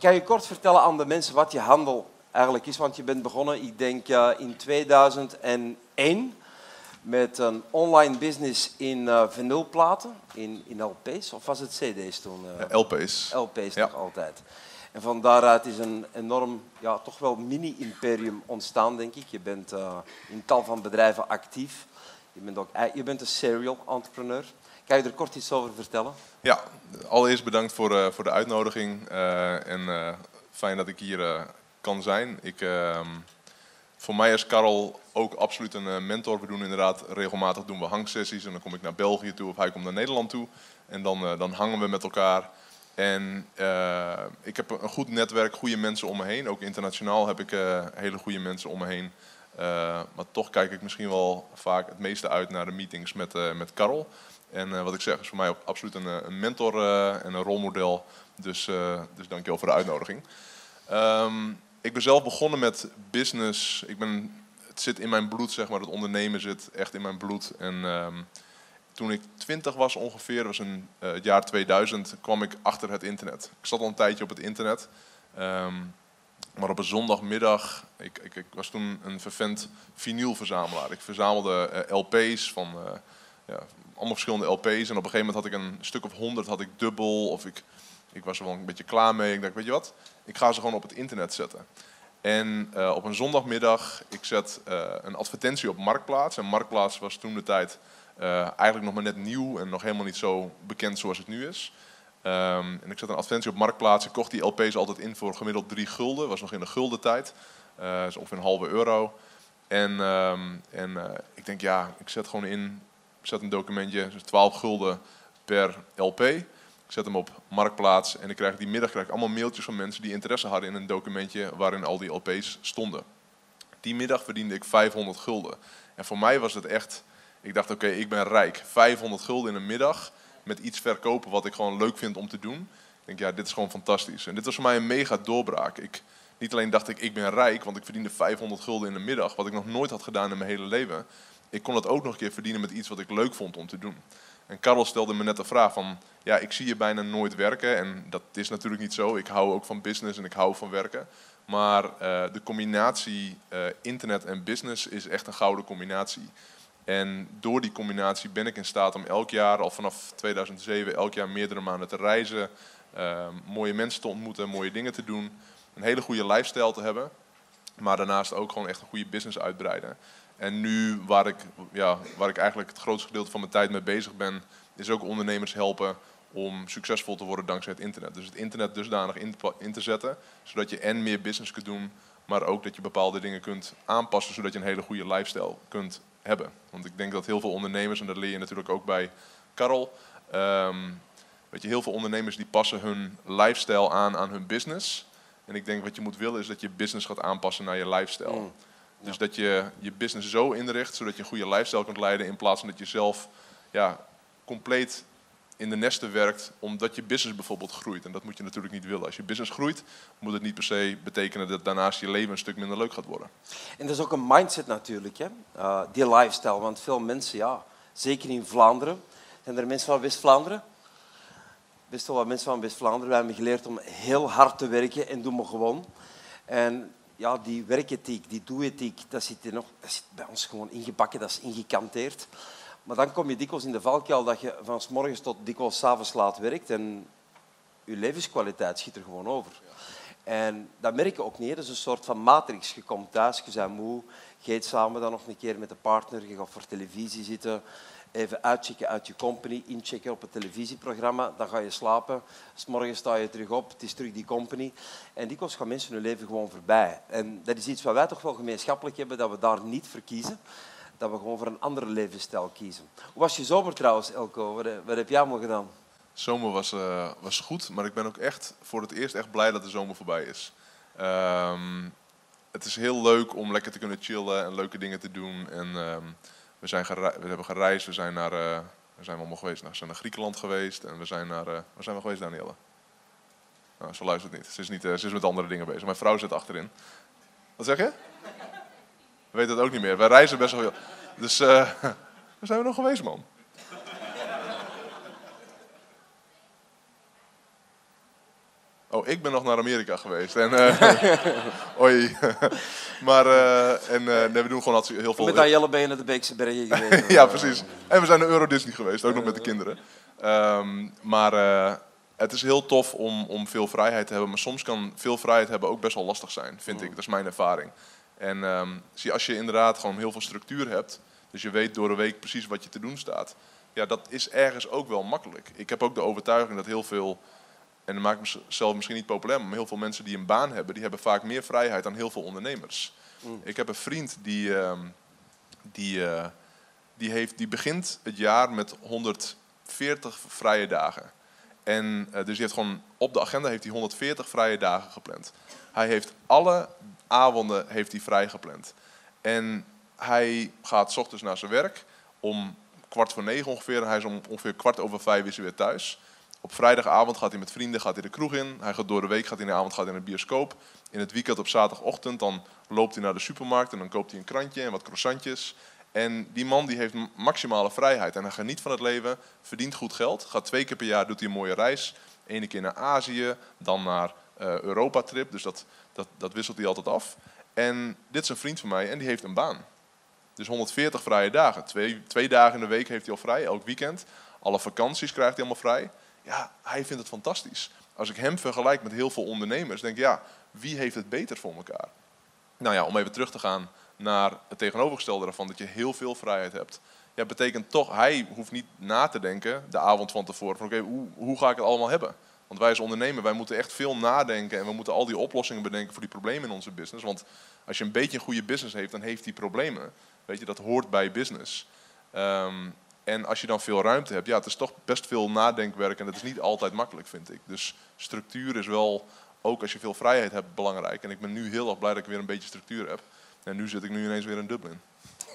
Kan je kort vertellen aan de mensen wat je handel eigenlijk is? Want je bent begonnen, ik denk in 2001 met een online business in uh, vinylplaten, in, in LP's, of was het CD's toen? Uh, LP's. LP's ja. nog altijd. En van daaruit is een enorm, ja, toch wel mini-imperium ontstaan, denk ik. Je bent uh, in tal van bedrijven actief. Je bent, ook, je bent een serial entrepreneur. Kan je er kort iets over vertellen? Ja, allereerst bedankt voor, uh, voor de uitnodiging. Uh, en fijn dat ik hier kan zijn. Ik, ehm, voor mij is Karel ook absoluut een mentor. We doen inderdaad regelmatig doen we hangsessies. En dan kom ik naar België toe of hij komt naar Nederland toe. En dan, dan hangen we met elkaar. En ik heb een goed netwerk, goede mensen om me heen. Ook internationaal heb ik hele goede mensen om me heen. Maar toch kijk ik misschien wel vaak het meeste uit naar de meetings met, met Karel. En wat ik zeg is voor mij absoluut een, een mentor en een rolmodel. Dus, dus dankjewel voor de uitnodiging. Um, ik ben zelf begonnen met business. Ik ben, het zit in mijn bloed, zeg maar. Het ondernemen zit echt in mijn bloed. En um, toen ik twintig was ongeveer, was in uh, het jaar 2000, kwam ik achter het internet. Ik zat al een tijdje op het internet. Um, maar op een zondagmiddag, ik, ik, ik, was toen een vervent vinylverzamelaar. Ik verzamelde LP's van allemaal verschillende LP's. En op een gegeven moment had ik een stuk of honderd, had ik dubbel. Of ik, ik was er wel een beetje klaar mee. Ik dacht, weet je wat, ik ga ze gewoon op het internet zetten. En uh, op een zondagmiddag, ik zet een advertentie op Marktplaats. En Marktplaats was toen de tijd uh, eigenlijk nog maar net nieuw en nog helemaal niet zo bekend zoals het nu is. Um, en ik zet een advertentie op Marktplaats. Ik kocht die LP's altijd in voor gemiddeld 3 gulden. Was nog in de gulden tijd. Uh, dus ongeveer een halve euro. En, um, en ik denk, ja, ik zet gewoon in, zet een documentje, dus 12 gulden per LP. Ik zet hem op Marktplaats en ik krijg die middag krijg ik allemaal mailtjes van mensen die interesse hadden in een documentje waarin al die LP's stonden. Die middag verdiende ik 500 gulden. En voor mij was het echt ik dacht, oké, ik ben rijk. 500 gulden in een middag met iets verkopen wat ik gewoon leuk vind om te doen. Ik denk, ja, dit is gewoon fantastisch. En dit was voor mij een mega doorbraak. Ik, niet alleen dacht ik, ik ben rijk, want ik verdiende 500 gulden in de middag, wat ik nog nooit had gedaan in mijn hele leven. Ik kon het ook nog een keer verdienen met iets wat ik leuk vond om te doen. En Karel stelde me net de vraag van, ja, ik zie je bijna nooit werken. En dat is natuurlijk niet zo. Ik hou ook van business en ik hou van werken. Maar uh, de combinatie uh, internet en business is echt een gouden combinatie. En door die combinatie ben ik in staat om elk jaar, al vanaf 2007, elk jaar meerdere maanden te reizen, uh, mooie mensen te ontmoeten, mooie dingen te doen, een hele goede lifestyle te hebben, maar daarnaast ook gewoon echt een goede business uitbreiden. En nu, waar ik, ja, waar ik eigenlijk het grootste gedeelte van mijn tijd mee bezig ben, is ook ondernemers helpen om succesvol te worden dankzij het internet. Dus het internet dusdanig in, in te zetten, zodat je en meer business kunt doen, maar ook dat je bepaalde dingen kunt aanpassen, zodat je een hele goede lifestyle kunt hebben. Want ik denk dat heel veel ondernemers, en dat leer je natuurlijk ook bij Karel, um, weet je, heel veel ondernemers die passen hun lifestyle aan aan hun business. En ik denk wat je moet willen is dat je business gaat aanpassen naar je lifestyle. Mm. Dus dat je je business zo inricht zodat je een goede lifestyle kunt leiden in plaats van dat je zelf ja, compleet in de nesten werkt omdat je business bijvoorbeeld groeit. En dat moet je natuurlijk niet willen. Als je business groeit, moet het niet per se betekenen dat daarnaast je leven een stuk minder leuk gaat worden. En dat is ook een mindset natuurlijk, hè? Uh, die lifestyle. Want veel mensen, ja, zeker in Vlaanderen, zijn er mensen van West-Vlaanderen? Best wel wat mensen van West-Vlaanderen. We hebben geleerd om heel hard te werken en doen we gewoon. En ja, die werkethiek, die doe-ethiek, dat zit, nog, dat zit bij ons gewoon ingebakken, dat is ingekanteerd. Maar dan kom je dikwijls in de valkuil dat je van s morgens tot dikwijls s avonds laat werkt en je levenskwaliteit schiet er gewoon over. En dat merk je ook niet. Dat is een soort van matrix. Je komt thuis, je bent moe, je eet samen dan nog een keer met de partner, je gaat voor televisie zitten, even uitchecken uit je company, inchecken op het televisieprogramma, dan ga je slapen. S morgens sta je terug op, het is terug die company. En dikwijls gaan mensen hun leven gewoon voorbij. En dat is iets wat wij toch wel gemeenschappelijk hebben, dat we daar niet voor kiezen dat we gewoon voor een andere levensstijl kiezen. Hoe was je zomer trouwens, Elko? Wat, wat heb jij allemaal gedaan? Zomer was, uh, was goed, maar ik ben ook echt voor het eerst echt blij dat de zomer voorbij is. Um, het is heel leuk om lekker te kunnen chillen en leuke dingen te doen. En um, we, zijn we hebben gereisd, we zijn naar, uh, we zijn allemaal geweest? We zijn naar Griekenland geweest en we zijn naar, uh, waar zijn we geweest, Danielle? Nou, ze luistert niet. Ze is, niet, ze is met andere dingen bezig. Mijn vrouw zit achterin. Wat zeg je? We weten het ook niet meer. Wij reizen best wel veel. Dus waar zijn we nog geweest, man? Oh, ik ben nog naar Amerika geweest. En, uh, oei. maar, uh, en uh, nee, we doen gewoon heel veel... Met Jelle ben je naar de Beekse Bergen geweest. ja, precies. En we zijn naar Euro Disney geweest, ook nog met de kinderen. Um, maar het is heel tof om, om veel vrijheid te hebben. Maar soms kan veel vrijheid hebben ook best wel lastig zijn, vind ik. Dat is mijn ervaring. En um, zie, als je inderdaad gewoon heel veel structuur hebt... Dus je weet door de week precies wat je te doen staat. Ja, dat is ergens ook wel makkelijk. Ik heb ook de overtuiging dat heel veel en dat maakt mezelf misschien niet populair, maar heel veel mensen die een baan hebben, die hebben vaak meer vrijheid dan heel veel ondernemers. Mm. Ik heb een vriend die, uh, die, uh, die, heeft, die begint het jaar met 140 vrije dagen. En uh, dus die heeft gewoon op de agenda heeft hij 140 vrije dagen gepland. Hij heeft alle avonden heeft hij vrij gepland. En hij gaat s ochtends naar zijn werk om kwart voor negen ongeveer. En hij is om ongeveer kwart over vijf is hij weer thuis. Op vrijdagavond gaat hij met vrienden gaat hij de kroeg in. Hij gaat door de week, gaat hij in de avond gaat hij in de bioscoop. In het weekend op zaterdagochtend dan loopt hij naar de supermarkt en dan koopt hij een krantje en wat croissantjes. En die man die heeft maximale vrijheid en hij geniet van het leven, verdient goed geld. Gaat twee keer per jaar, doet hij een mooie reis. Ene keer naar Azië, dan naar uh, Europa-trip. Dus dat, dat, dat wisselt hij altijd af. En dit is een vriend van mij en die heeft een baan. Dus 140 vrije dagen. Twee, twee dagen in de week heeft hij al vrij, elk weekend. Alle vakanties krijgt hij allemaal vrij. Ja, hij vindt het fantastisch. Als ik hem vergelijk met heel veel ondernemers, denk ik, ja, wie heeft het beter voor elkaar? Nou ja, om even terug te gaan naar het tegenovergestelde daarvan, dat je heel veel vrijheid hebt. Ja, betekent toch, hij hoeft niet na te denken de avond van tevoren van oké, hoe, hoe ga ik het allemaal hebben? Want wij als ondernemer, wij moeten echt veel nadenken en we moeten al die oplossingen bedenken voor die problemen in onze business. Want als je een beetje een goede business heeft, dan heeft die problemen. Weet je, dat hoort bij business. Um, en als je dan veel ruimte hebt, ja, het is toch best veel nadenkwerk en dat is niet altijd makkelijk, vind ik. Dus structuur is wel, ook als je veel vrijheid hebt, belangrijk. En ik ben nu heel erg blij dat ik weer een beetje structuur heb. En nu zit ik nu ineens weer in Dublin.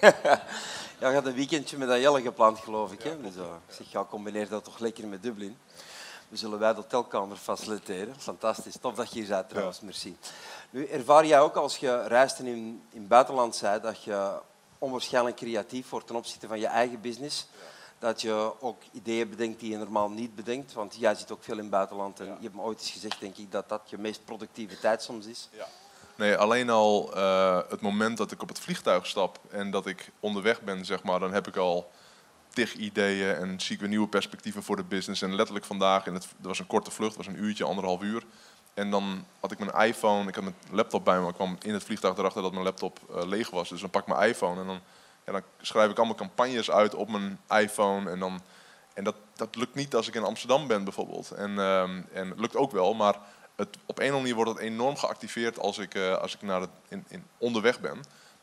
ja, je had een weekendje met Ayelle gepland, geloof ik. Hè? Dus, uh, ik zeg, ja, combineer dat toch lekker met Dublin. We zullen wij de hotelkamer faciliteren. Fantastisch. Tof dat je hier bent trouwens, merci. Nu, ervaar jij ook als je reist en in, in het buitenland zei dat je onwaarschijnlijk creatief wordt ten opzichte van je eigen business. Dat je ook ideeën bedenkt die je normaal niet bedenkt. Want jij zit ook veel in het buitenland. En je hebt me ooit eens gezegd, denk ik, dat dat je meest productieve tijd soms is. Ja. Nee, alleen al uh, het moment dat ik op het vliegtuig stap en dat ik onderweg ben, zeg maar, dan heb ik al tig ideeën en zie ik weer nieuwe perspectieven voor de business. En letterlijk vandaag, en het, er was een korte vlucht, het was een uurtje, anderhalf uur. En dan had ik mijn iPhone, ik had mijn laptop bij me, ik kwam in het vliegtuig erachter dat mijn laptop uh, leeg was. Dus dan pak ik mijn iPhone en dan, dan schrijf ik allemaal campagnes uit op mijn iPhone. En, dan, en dat, dat lukt niet als ik in Amsterdam ben bijvoorbeeld. En, uh, en het lukt ook wel, maar het, op een of andere manier wordt het enorm geactiveerd als ik, uh, als ik naar het, in, in, onderweg ben.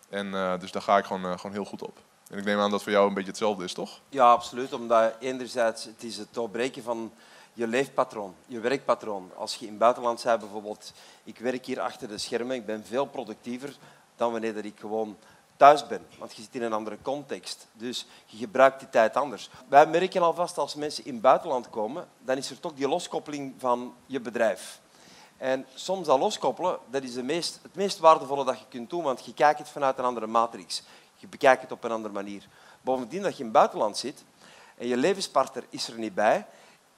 En uh, dus daar ga ik gewoon, gewoon heel goed op. En ik neem aan dat voor jou een beetje hetzelfde is, toch? Ja, absoluut. Omdat enerzijds het is het doorbreken van je leefpatroon, je werkpatroon. Als je in het buitenland zei bijvoorbeeld, ik werk hier achter de schermen, ik ben veel productiever dan wanneer dat ik gewoon thuis ben. Want je zit in een andere context. Dus je gebruikt die tijd anders. Wij merken alvast als mensen in het buitenland komen, dan is er toch die loskoppeling van je bedrijf. En soms dat loskoppelen, dat is het meest, het meest waardevolle dat je kunt doen, want je kijkt het vanuit een andere matrix. Je bekijkt het op een andere manier. Bovendien dat je in het buitenland zit en je levenspartner is er niet bij,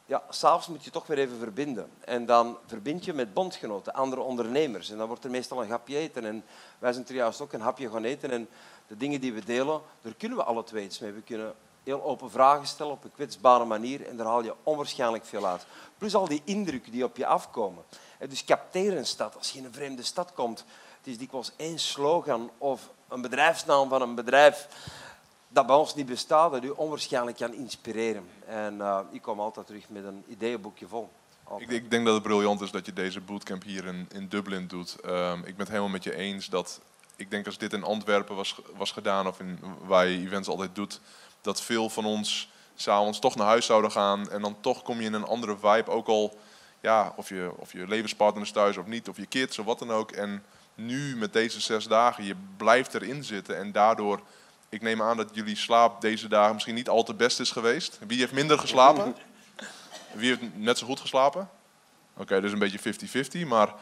ja, s'avonds moet je toch weer even verbinden. En dan verbind je met bondgenoten, andere ondernemers. En dan wordt er meestal een hapje eten. En wij zijn er juist ook een hapje gaan eten. En de dingen die we delen, daar kunnen we alle twee iets mee. We kunnen heel open vragen stellen op een kwetsbare manier. En daar haal je onwaarschijnlijk veel uit. Plus al die indrukken die op je afkomen. En dus capteer een stad. Als je in een vreemde stad komt, het is dikwijls één slogan of een bedrijfsnaam van een bedrijf dat bij ons niet bestaat, dat u onwaarschijnlijk kan inspireren. En uh, ik kom altijd terug met een ideeënboekje vol. Ik, ik, denk dat het briljant is dat je deze bootcamp hier in, in Dublin doet. Um, ik ben het helemaal met je eens dat ik denk als dit in Antwerpen was, was gedaan of in, waar je events altijd doet, dat veel van ons s'avonds toch naar huis zouden gaan en dan toch kom je in een andere vibe. Ook al ja, of, je, of je levenspartner is thuis of niet, of je kids of wat dan ook. En nu met deze zes dagen, je blijft erin zitten en daardoor ik neem aan dat jullie slaap deze dagen misschien niet al te best is geweest. Wie heeft minder geslapen? Wie heeft net zo goed geslapen? Oké, dus een beetje 50-50. Maar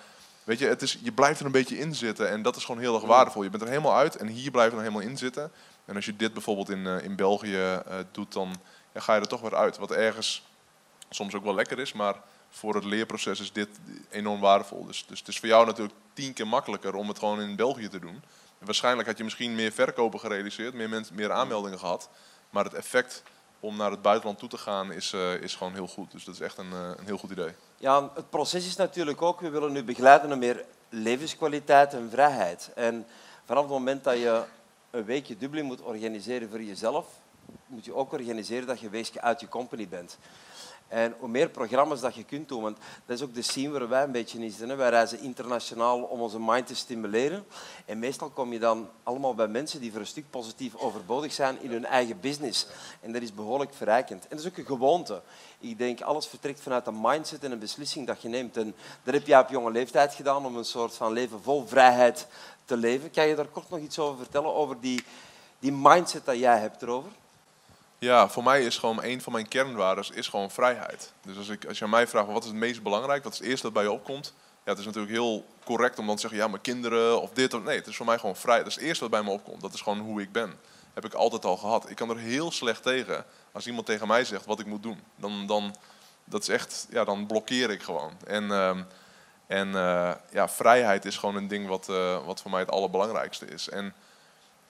weet je, het is, je blijft er een beetje in zitten. En dat is gewoon heel erg waardevol. Je bent er helemaal uit en hier blijf je er helemaal in zitten. En als je dit bijvoorbeeld in, uh, in België uh, doet, dan ja, ga je er toch weer uit. Wat ergens soms ook wel lekker is, maar voor het leerproces is dit enorm waardevol. Dus, dus het is voor jou natuurlijk tien keer makkelijker om het gewoon in België te doen. Waarschijnlijk had je misschien meer verkopen gerealiseerd, meer, mensen, meer aanmeldingen gehad. Maar het effect om naar het buitenland toe te gaan is, uh, is gewoon heel goed. Dus dat is echt een, uh, een heel goed idee. Ja, het proces is natuurlijk ook, we willen nu begeleiden naar meer levenskwaliteit en vrijheid. En vanaf het moment dat je een weekje Dublin moet organiseren voor jezelf, moet je ook organiseren dat je weesje uit je company bent. En hoe meer programma's dat je kunt doen, want dat is ook de scene waar wij een beetje in zitten. Wij reizen internationaal om onze mind te stimuleren. En meestal kom je dan allemaal bij mensen die voor een stuk positief overbodig zijn in hun eigen business. En dat is behoorlijk verrijkend. En dat is ook een gewoonte. Ik denk, alles vertrekt vanuit een mindset en een beslissing dat je neemt. En dat heb jij op jonge leeftijd gedaan om een soort van leven vol vrijheid te leven. Kan je daar kort nog iets over vertellen, over die, die mindset dat jij hebt erover? Ja, voor mij is gewoon een van mijn kernwaarden is gewoon vrijheid. Dus als, ik, als je aan mij vraagt wat is het meest belangrijk, wat is het eerste dat bij je opkomt, ja, het is natuurlijk heel correct om dan te zeggen, ja, mijn kinderen of dit of nee, het is voor mij gewoon vrij. Dat is het eerste wat bij me opkomt. Dat is gewoon hoe ik ben. Heb ik altijd al gehad. Ik kan er heel slecht tegen als iemand tegen mij zegt wat ik moet doen. Dan, dan, dat is echt, ja, dan blokkeer ik gewoon. En, uh, en uh, ja, vrijheid is gewoon een ding wat, uh, wat voor mij het allerbelangrijkste is. En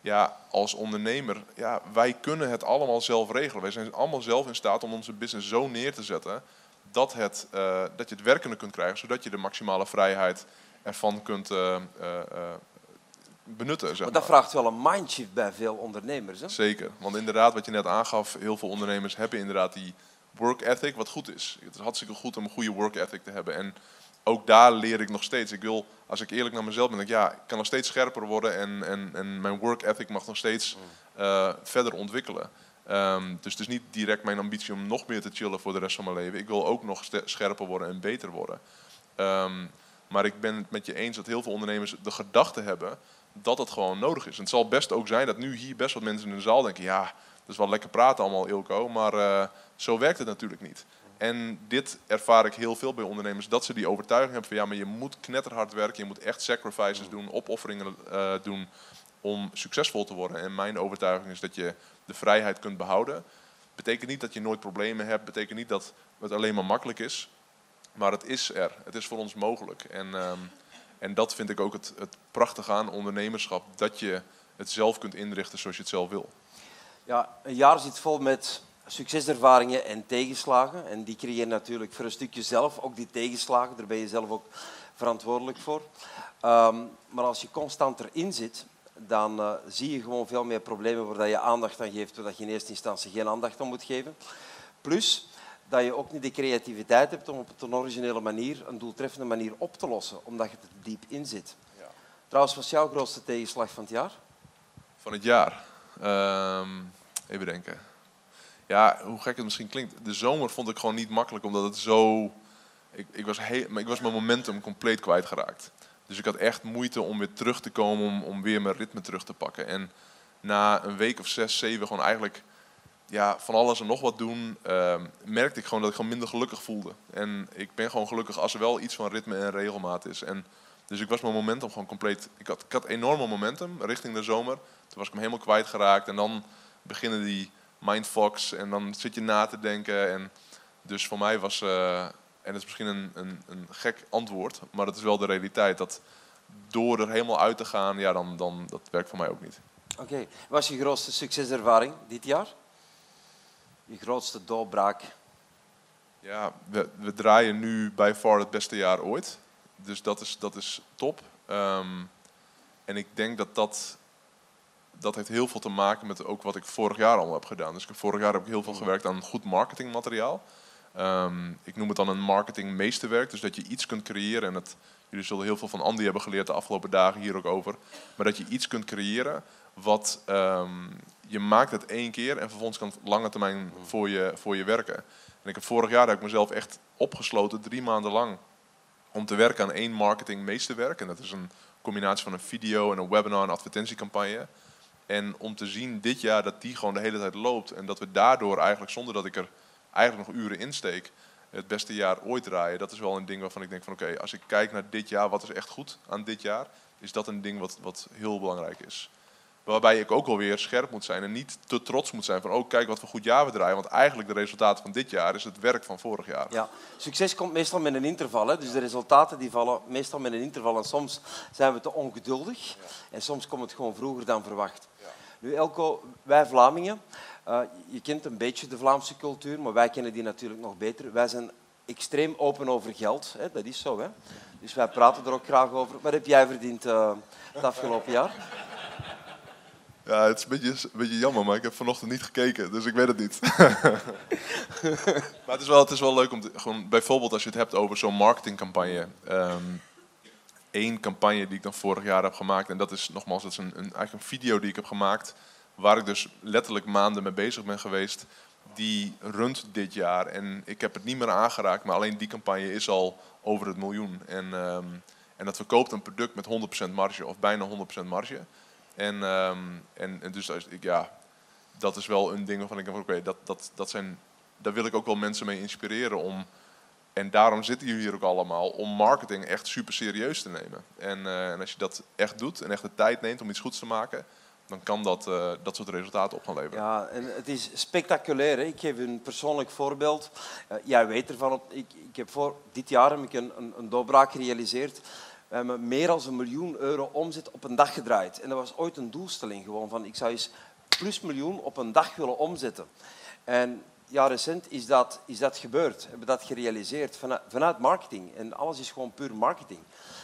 ja, als ondernemer, ja, wij kunnen het allemaal zelf regelen. Wij zijn allemaal zelf in staat om onze business zo neer te zetten dat, het, uh, dat je het werkende kunt krijgen, zodat je de maximale vrijheid ervan kunt uh, uh, benutten. Zeg maar. dat vraagt wel een mindshift bij veel ondernemers. Hè? Zeker, want inderdaad, wat je net aangaf, heel veel ondernemers hebben inderdaad die work ethic, wat goed is. Het is hartstikke goed om een goede work ethic te hebben. En ook daar leer ik nog steeds. Ik wil, als ik eerlijk naar mezelf ben, denk ik, ja, ik kan nog steeds scherper worden en, en, en mijn work ethic mag nog steeds uh, verder ontwikkelen. Um, dus het is niet direct mijn ambitie om nog meer te chillen voor de rest van mijn leven. Ik wil ook nog scherper worden en beter worden. Um, maar ik ben het met je eens dat heel veel ondernemers de gedachte hebben dat het gewoon nodig is. En het zal best ook zijn dat nu hier best wat mensen in de zaal denken, ja, dat is wel lekker praten allemaal, Ilko, maar uh, zo werkt het natuurlijk niet. En dit ervaar ik heel veel bij ondernemers, dat ze die overtuiging hebben van ja, maar je moet knetterhard werken, je moet echt sacrifices doen, opofferingen uh, doen om succesvol te worden. En mijn overtuiging is dat je de vrijheid kunt behouden. Betekent niet dat je nooit problemen hebt, betekent niet dat het alleen maar makkelijk is, maar het is er, het is voor ons mogelijk. En, um, en dat vind ik ook het, het prachtige aan ondernemerschap, dat je het zelf kunt inrichten zoals je het zelf wil. Ja, een jaar zit vol met succeservaringen en tegenslagen. En die creëer je natuurlijk voor een stukje zelf, ook die tegenslagen, daar ben je zelf ook verantwoordelijk voor. Um, maar als je constant erin zit, dan uh, zie je gewoon veel meer problemen waar je aandacht aan geeft, waar je in eerste instantie geen aandacht aan moet geven. Plus dat je ook niet de creativiteit hebt om op een originele manier, een doeltreffende manier op te lossen, omdat je er diep in zit. Ja. Trouwens, wat is jouw grootste tegenslag van het jaar? Van het jaar? Um, even denken ja, hoe gek het misschien klinkt, de zomer vond ik gewoon niet makkelijk, omdat het zo... Ik, ik, was, heel, ik was mijn momentum compleet kwijtgeraakt. Dus ik had echt moeite om weer terug te komen, om, om weer mijn ritme terug te pakken. En na een week of zes, zeven, gewoon eigenlijk ja, van alles en nog wat doen, uh, merkte ik gewoon dat ik gewoon minder gelukkig voelde. En ik ben gewoon gelukkig als er wel iets van ritme en regelmaat is. En dus ik was mijn momentum gewoon compleet... Ik had, ik had enorme momentum richting de zomer. Toen was ik hem helemaal kwijtgeraakt. En dan beginnen die mindfox en dan zit je na te denken. En dus voor mij was, uh, en het is misschien een, een, een, gek antwoord, maar het is wel de realiteit dat door er helemaal uit te gaan, ja, dan, dan dat werkt voor mij ook niet. Oké, okay. was je grootste succeservaring dit jaar? Je grootste doorbraak? Ja, we, we draaien nu bij far het beste jaar ooit. Dus dat is, dat is top. Um, en ik denk dat dat dat heeft heel veel te maken met ook wat ik vorig jaar al heb gedaan. Dus vorig jaar heb ik heel veel gewerkt aan goed marketingmateriaal. Um, ik noem het dan een marketingmeesterwerk. Dus dat je iets kunt creëren. En dat, jullie zullen heel veel van Andy hebben geleerd de afgelopen dagen hier ook over. Maar dat je iets kunt creëren wat um, je maakt het één keer en vervolgens kan het lange termijn voor je, voor je werken. En ik heb vorig jaar heb ik mezelf echt opgesloten, drie maanden lang, om te werken aan één marketingmeesterwerk. En dat is een combinatie van een video en een webinar en advertentiecampagne. En om te zien dit jaar dat die gewoon de hele tijd loopt. En dat we daardoor eigenlijk, zonder dat ik er eigenlijk nog uren in steek, het beste jaar ooit draaien. Dat is wel een ding waarvan ik denk van oké, als ik kijk naar dit jaar, wat is echt goed aan dit jaar, is dat een ding wat, wat heel belangrijk is. Waarbij ik ook alweer scherp moet zijn en niet te trots moet zijn van, oh kijk wat voor goed jaar we draaien. Want eigenlijk de resultaten van dit jaar is het werk van vorig jaar. Ja, succes komt meestal met een interval. Hè. Dus de resultaten die vallen meestal met een interval. En soms zijn we te ongeduldig. En soms komt het gewoon vroeger dan verwacht. Nu Elko, wij Vlamingen, uh, je kent een beetje de Vlaamse cultuur, maar wij kennen die natuurlijk nog beter. Wij zijn extreem open over geld. Hè. Dat is zo. Hè. Dus wij praten er ook graag over. Wat heb jij verdiend uh, het afgelopen jaar? Ja, het is een beetje, een beetje jammer, maar ik heb vanochtend niet gekeken, dus ik weet het niet. maar het is wel, het is wel leuk om te, gewoon, bijvoorbeeld als je het hebt over zo'n marketingcampagne. Um, één campagne die ik dan vorig jaar heb gemaakt, en dat is nogmaals, dat is een, een, eigenlijk een video die ik heb gemaakt, waar ik dus letterlijk maanden mee bezig ben geweest. Die runt dit jaar en ik heb het niet meer aangeraakt, maar alleen die campagne is al over het miljoen. En, um, en dat verkoopt een product met 100% marge of bijna 100% marge. En, um, en, en, dus ja, dat is wel een ding waarvan ik denk, oké, dat, dat, dat zijn, daar wil ik ook wel mensen mee inspireren om, en daarom zitten jullie hier ook allemaal, om marketing echt super serieus te nemen. En, uh, en als je dat echt doet en echt de tijd neemt om iets goeds te maken, dan kan dat uh, dat soort resultaten op gaan leveren. Ja, en het is spectaculair. Hè? Ik geef een persoonlijk voorbeeld. Uh, jij weet ervan, ik, ik heb voor dit jaar heb ik een, een, een doorbraak gerealiseerd. We hebben meer dan een miljoen euro omzet op een dag gedraaid. En dat was ooit een doelstelling gewoon van ik zou eens plus miljoen op een dag willen omzetten. En ja, recent is dat, is dat gebeurd. Hebben dat gerealiseerd vanuit, vanuit marketing. En alles is gewoon puur marketing.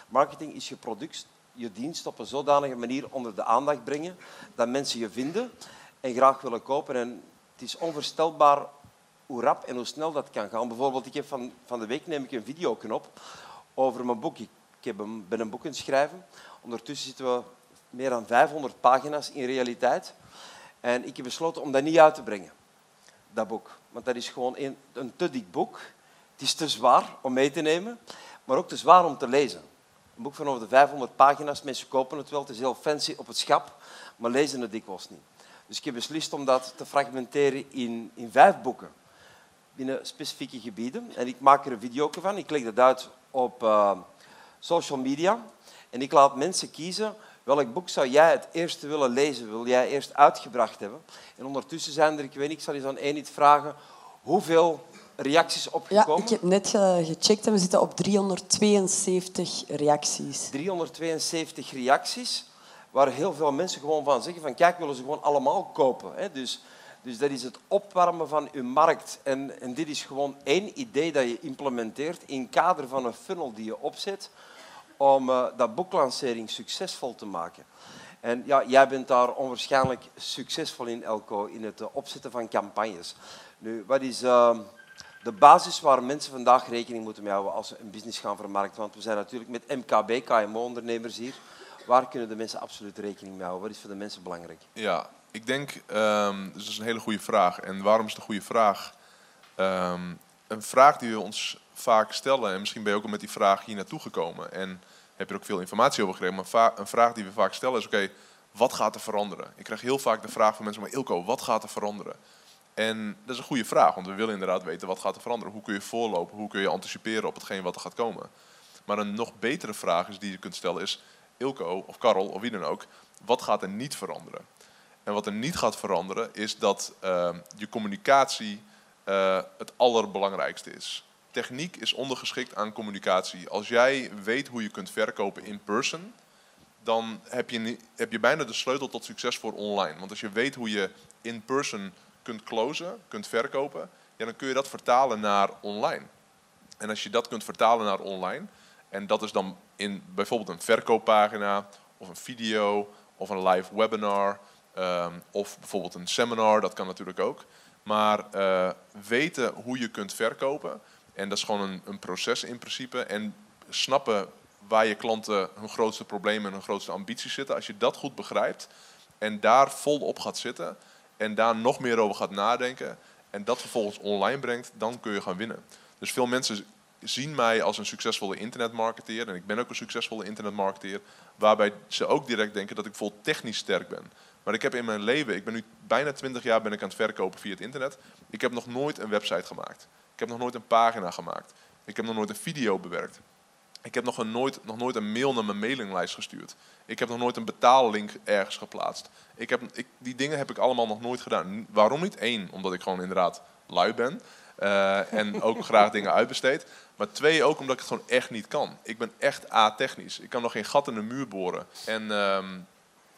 Marketing is je product, je dienst op een zodanige manier onder de aandacht brengen dat mensen je vinden en graag willen kopen. En het is onvoorstelbaar hoe rap en hoe snel dat kan gaan. Bijvoorbeeld, ik heb van, van de week neem ik een videoknop over mijn boek. Ik een, ben een boek aan het schrijven. Ondertussen zitten we meer dan 500 pagina's in realiteit. En ik heb besloten om dat niet uit te brengen, dat boek. Want dat is gewoon een, een te dik boek. Het is te zwaar om mee te nemen, maar ook te zwaar om te lezen. Een boek van over de 500 pagina's, mensen kopen het wel, het is heel fancy op het schap, maar lezen het dikwijls niet. Dus ik heb beslist om dat te fragmenteren in, in vijf boeken binnen specifieke gebieden. En ik maak er een video van, ik leg dat uit op... Uh, social media. En ik laat mensen kiezen welk boek zou jij het eerste willen lezen, wil jij eerst uitgebracht hebben. En ondertussen zijn er, ik weet niet, ik zal je aan één iets vragen, hoeveel reacties opgekomen? Ja, ik heb net gecheckt en we zitten op 372 reacties. 372 reacties, waar heel veel mensen gewoon van zeggen van kijk, willen ze gewoon allemaal kopen. Hè? Dus, dus dat is het opwarmen van je markt. En, en dit is gewoon één idee dat je implementeert in kader van een funnel die je opzet om uh, dat boeklancering succesvol te maken. En ja, jij bent daar onwaarschijnlijk succesvol in, Elko, in het uh, opzetten van campagnes. Nu, wat is uh, de basis waar mensen vandaag rekening moeten mee houden als ze een business gaan vermarkten? Want we zijn natuurlijk met MKB, KMO-ondernemers hier. Waar kunnen de mensen absoluut rekening mee houden? Wat is voor de mensen belangrijk? Ja, ik denk, um, dus dat is een hele goede vraag. En waarom is het een goede vraag? Um, een vraag die we ons vaak stellen, en misschien ben je ook al met die vraag hier naartoe gekomen en heb je ook veel informatie over gekregen, maar een vraag die we vaak stellen is, oké, wat gaat er veranderen? Ik krijg heel vaak de vraag van mensen, maar Ilko, wat gaat er veranderen? En dat is een goede vraag, want we willen inderdaad weten wat gaat er veranderen. Hoe kun je voorlopen? Hoe kun je anticiperen op hetgeen wat er gaat komen? Maar een nog betere vraag is die je kunt stellen is, Ilko of Karel of wie dan ook, wat gaat er niet veranderen? En wat er niet gaat veranderen is dat uh, je communicatie uh, het allerbelangrijkste is techniek is ondergeschikt aan communicatie. Als jij weet hoe je kunt verkopen in person, dan heb je, heb je bijna de sleutel tot succes voor online. Want als je weet hoe je in person kunt closen, kunt verkopen, ja, dan kun je dat vertalen naar online. En als je dat kunt vertalen naar online, en dat is dan in bijvoorbeeld een verkooppagina, of een video, of een live webinar, um, of bijvoorbeeld een seminar, dat kan natuurlijk ook. Maar uh, weten hoe je kunt verkopen, en dat is gewoon een, een proces in principe. En snappen waar je klanten hun grootste problemen en hun grootste ambities zitten. Als je dat goed begrijpt en daar vol op gaat zitten en daar nog meer over gaat nadenken en dat vervolgens online brengt, dan kun je gaan winnen. Dus veel mensen zien mij als een succesvolle internetmarketeer en ik ben ook een succesvolle internetmarketeer, waarbij ze ook direct denken dat ik vol technisch sterk ben. Maar ik heb in mijn leven, ik ben nu bijna 20 jaar ben ik aan het verkopen via het internet, ik heb nog nooit een website gemaakt. Ik heb nog nooit een pagina gemaakt. Ik heb nog nooit een video bewerkt. Ik heb nog, een nooit, nog nooit een mail naar mijn mailinglijst gestuurd. Ik heb nog nooit een betaallink ergens geplaatst. Ik heb, ik, die dingen heb ik allemaal nog nooit gedaan. Waarom niet? Eén, omdat ik gewoon inderdaad lui ben. eh, en ook graag dingen uitbesteed. Maar twee, ook omdat ik het gewoon echt niet kan. Ik ben echt a-technisch. Ik kan nog geen gat in de muur boren. En ehm,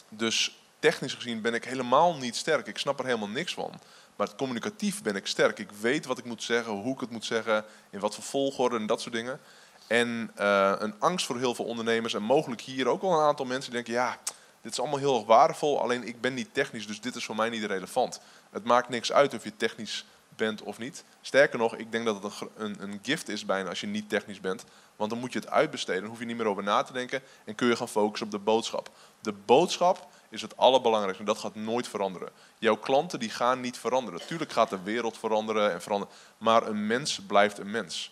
dus technisch gezien ben ik helemaal niet sterk. Ik snap er helemaal niks van. Maar communicatief ben ik sterk. Ik weet wat ik moet zeggen, hoe ik het moet zeggen, in wat voor volgorde en dat soort dingen. En eh, een angst voor heel veel ondernemers en mogelijk hier ook wel een aantal mensen die denken, ja, dit is allemaal heel erg waardevol, alleen ik ben niet technisch, dus dit is voor mij niet relevant. Het maakt niks uit of je technisch bent of niet. Sterker nog, ik denk dat het een, een gift is bijna als je niet technisch bent. Want dan moet je het uitbesteden, dan hoef je niet meer over na te denken en kun je gaan focussen op de boodschap. De boodschap is het allerbelangrijkste en dat gaat nooit veranderen. Jouw klanten die gaan niet veranderen. Tuurlijk gaat de wereld veranderen en veranderen, maar een mens blijft een mens.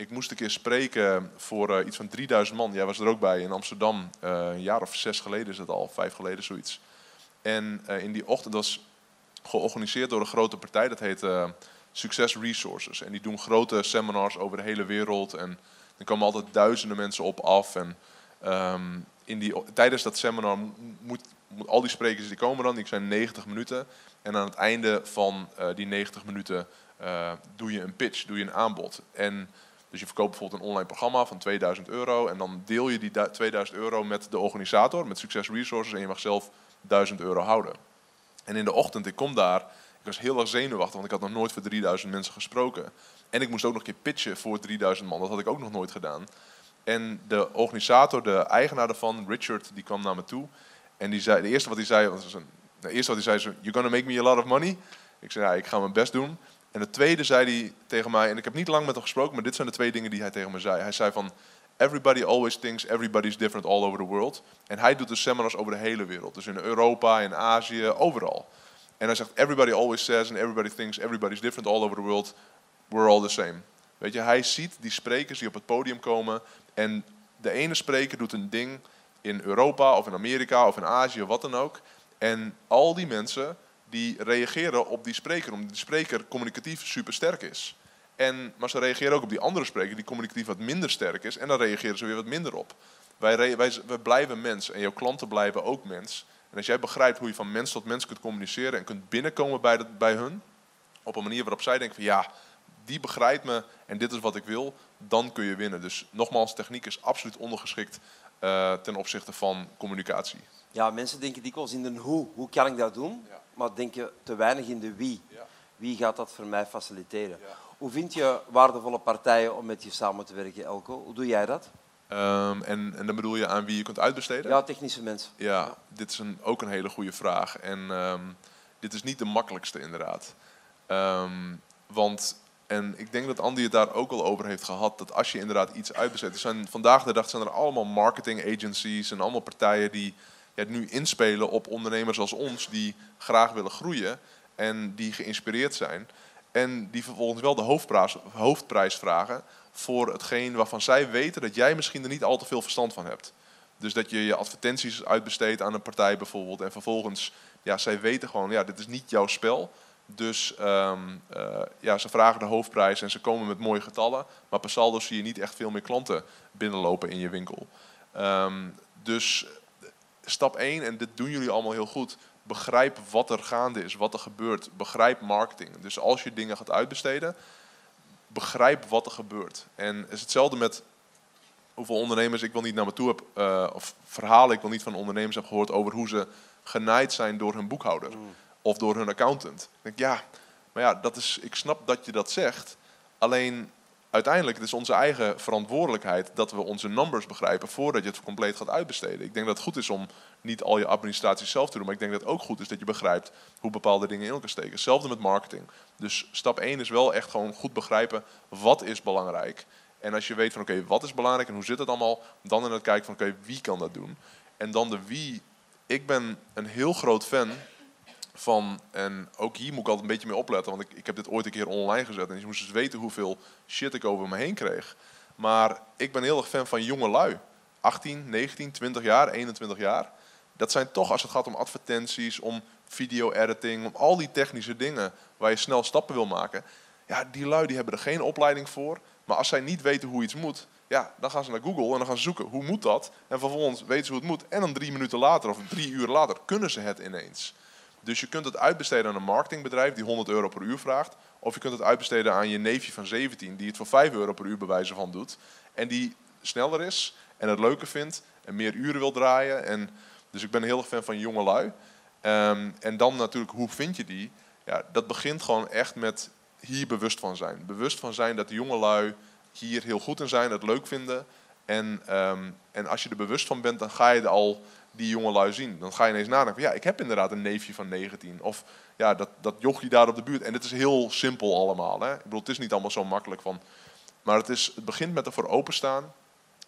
Ik moest een keer spreken voor eh, iets van 3000 man. Jij was er ook bij in Amsterdam. eh, een jaar of zes geleden is het al, vijf geleden zoiets. En eh, in die ochtend was georganiseerd door een grote partij. Dat heet Success Resources. En die doen grote seminars over de hele wereld. En er komen altijd duizenden mensen op af. En ehm, in die, tijdens dat seminar mo- moet, moet al die sprekers die komen dan, die zijn 90 minuten. En aan het einde van eh, die 90 minuten eh, doe je een pitch, doe je een aanbod. En dus je verkoopt bijvoorbeeld een online programma van 2000 euro. En dan deel je die du- 2000 euro met de organisator, met Success Resources. En je mag zelf 1000 euro houden. En in de ochtend, ik kom daar, ik was heel erg zenuwachtig, want ik had nog nooit voor 3000 mensen gesproken. En ik moest ook nog een keer pitchen voor 3000 man, dat had ik ook nog nooit gedaan. En de organisator, de eigenaar daarvan, Richard, die kwam naar me toe. En die zei, de eerste wat hij zei, was een, de eerste wat hij zei, you're gonna make me a lot of money. Ik zei, ja, ik ga mijn best doen. En de tweede zei hij tegen mij, en ik heb niet lang met hem gesproken, maar dit zijn de twee dingen die hij tegen me zei. Hij zei van, everybody always thinks everybody's different all over the world. En hij doet dus seminars over de hele wereld. Dus in Europa, in Azië, overal. En hij zegt, everybody always says and everybody thinks everybody's different all over the world. We're all the same. Weet je, hij ziet die sprekers die op het podium komen. En de ene spreker doet een ding in Europa of in Amerika of in Azië, wat dan ook. En al die mensen die reageren op die spreker, omdat die spreker communicatief super sterk is. En, maar ze reageren ook op die andere spreker die communicatief wat minder sterk is. En dan reageren ze weer wat minder op. Wij, wij, wij blijven mens en jouw klanten blijven ook mens. En als jij begrijpt hoe je van mens tot mens kunt communiceren en kunt binnenkomen bij, bij hun, op een manier waarop zij denken van ja, die begrijpt me en dit is wat ik wil, dan kun je winnen. Dus nogmaals, techniek is absoluut ondergeschikt eh, ten opzichte van communicatie. Ja, mensen denken dikwijls in de hoe. Hoe kan ik dat doen? Ja. Maar denken te weinig in de wie. Ja. Wie gaat dat voor mij faciliteren? Ja. Hoe vind je waardevolle partijen om met je samen te werken, Elko? Hoe doe jij dat? Ehm, en, en dan bedoel je aan wie je kunt uitbesteden? Ja, technische mensen. Ja, dit is een, ook een hele goede vraag. En ehm, dit is niet de makkelijkste inderdaad. Ehm, want, en ik denk dat Andy het daar ook al over heeft gehad, dat als je inderdaad iets uitbesteedt. Er zijn, vandaag de dag zijn er allemaal marketing agencies en allemaal partijen die ja, nu inspelen op ondernemers als ons die graag willen groeien en die geïnspireerd zijn. En die vervolgens wel de hoofdprijs, hoofdprijs vragen voor hetgeen waarvan zij weten dat jij misschien er niet al te veel verstand van hebt. Dus dat je je advertenties uitbesteedt aan een partij bijvoorbeeld. En vervolgens, ja, zij weten gewoon, ja, dit is niet jouw spel. Dus ehm, eh, ja, ze vragen de hoofdprijs en ze komen met mooie getallen. Maar per saldo zie je niet echt veel meer klanten binnenlopen in je winkel. Ehm, dus stap 1, en dit doen jullie allemaal heel goed. Begrijp wat er gaande is, wat er gebeurt. Begrijp marketing. Dus als je dingen gaat uitbesteden, begrijp wat er gebeurt. En het is hetzelfde met hoeveel ondernemers ik wel niet naar me toe heb, eh, of verhalen ik wel niet van ondernemers heb gehoord over hoe ze genaaid zijn door hun boekhouder of door hun accountant. Ik denk, ja, maar ja, dat is, ik snap dat je dat zegt. Alleen uiteindelijk het is onze eigen verantwoordelijkheid dat we onze numbers begrijpen voordat je het compleet gaat uitbesteden. Ik denk dat het goed is om niet al je administratie zelf te doen, maar ik denk dat het ook goed is dat je begrijpt hoe bepaalde dingen in elkaar steken. Hetzelfde met marketing. Dus stap 1 is wel echt gewoon goed begrijpen wat is belangrijk. En als je weet van oké, wat is belangrijk en hoe zit het allemaal, dan in het kijken van oké, wie kan dat doen? En dan de wie. Ik ben een heel groot fan van, en ook hier moet ik altijd een beetje mee opletten, want ik, ik heb dit ooit een keer online gezet en je moest dus weten hoeveel shit ik over me heen kreeg. Maar ik ben heel erg fan van jonge lui. 18, 19, 20 jaar, 21 jaar. Dat zijn toch, als het gaat om advertenties, om video-editing, om al die technische dingen waar je snel stappen wil maken. Ja, die lui die hebben er geen opleiding voor. Maar als zij niet weten hoe iets moet, Ja, dan gaan ze naar Google en dan gaan ze zoeken hoe moet dat. En vervolgens weten ze hoe het moet. En dan drie minuten later of drie uur later kunnen ze het ineens. Dus je kunt het uitbesteden aan een marketingbedrijf die 100 euro per uur vraagt. Of je kunt het uitbesteden aan je neefje van 17 die het voor 5 euro per uur bij wijze van doet. En die sneller is en het leuker vindt en meer uren wil draaien. En, dus ik ben heel erg fan van jonge lui. Ehm, en dan natuurlijk, hoe vind je die? Ja, dat begint gewoon echt met hier bewust van zijn. Bewust van zijn dat de jonge lui hier heel goed in zijn, het leuk vinden. En, ehm, en als je er bewust van bent, dan ga je al die jonge lui zien. Dan ga je ineens nadenken, ja, ik heb inderdaad een neefje van 19. Of ja, dat, dat jochie daar op de buurt. En het is heel simpel allemaal. Hè? Ik bedoel, het is niet allemaal zo makkelijk van... Maar het, is, het begint met ervoor openstaan.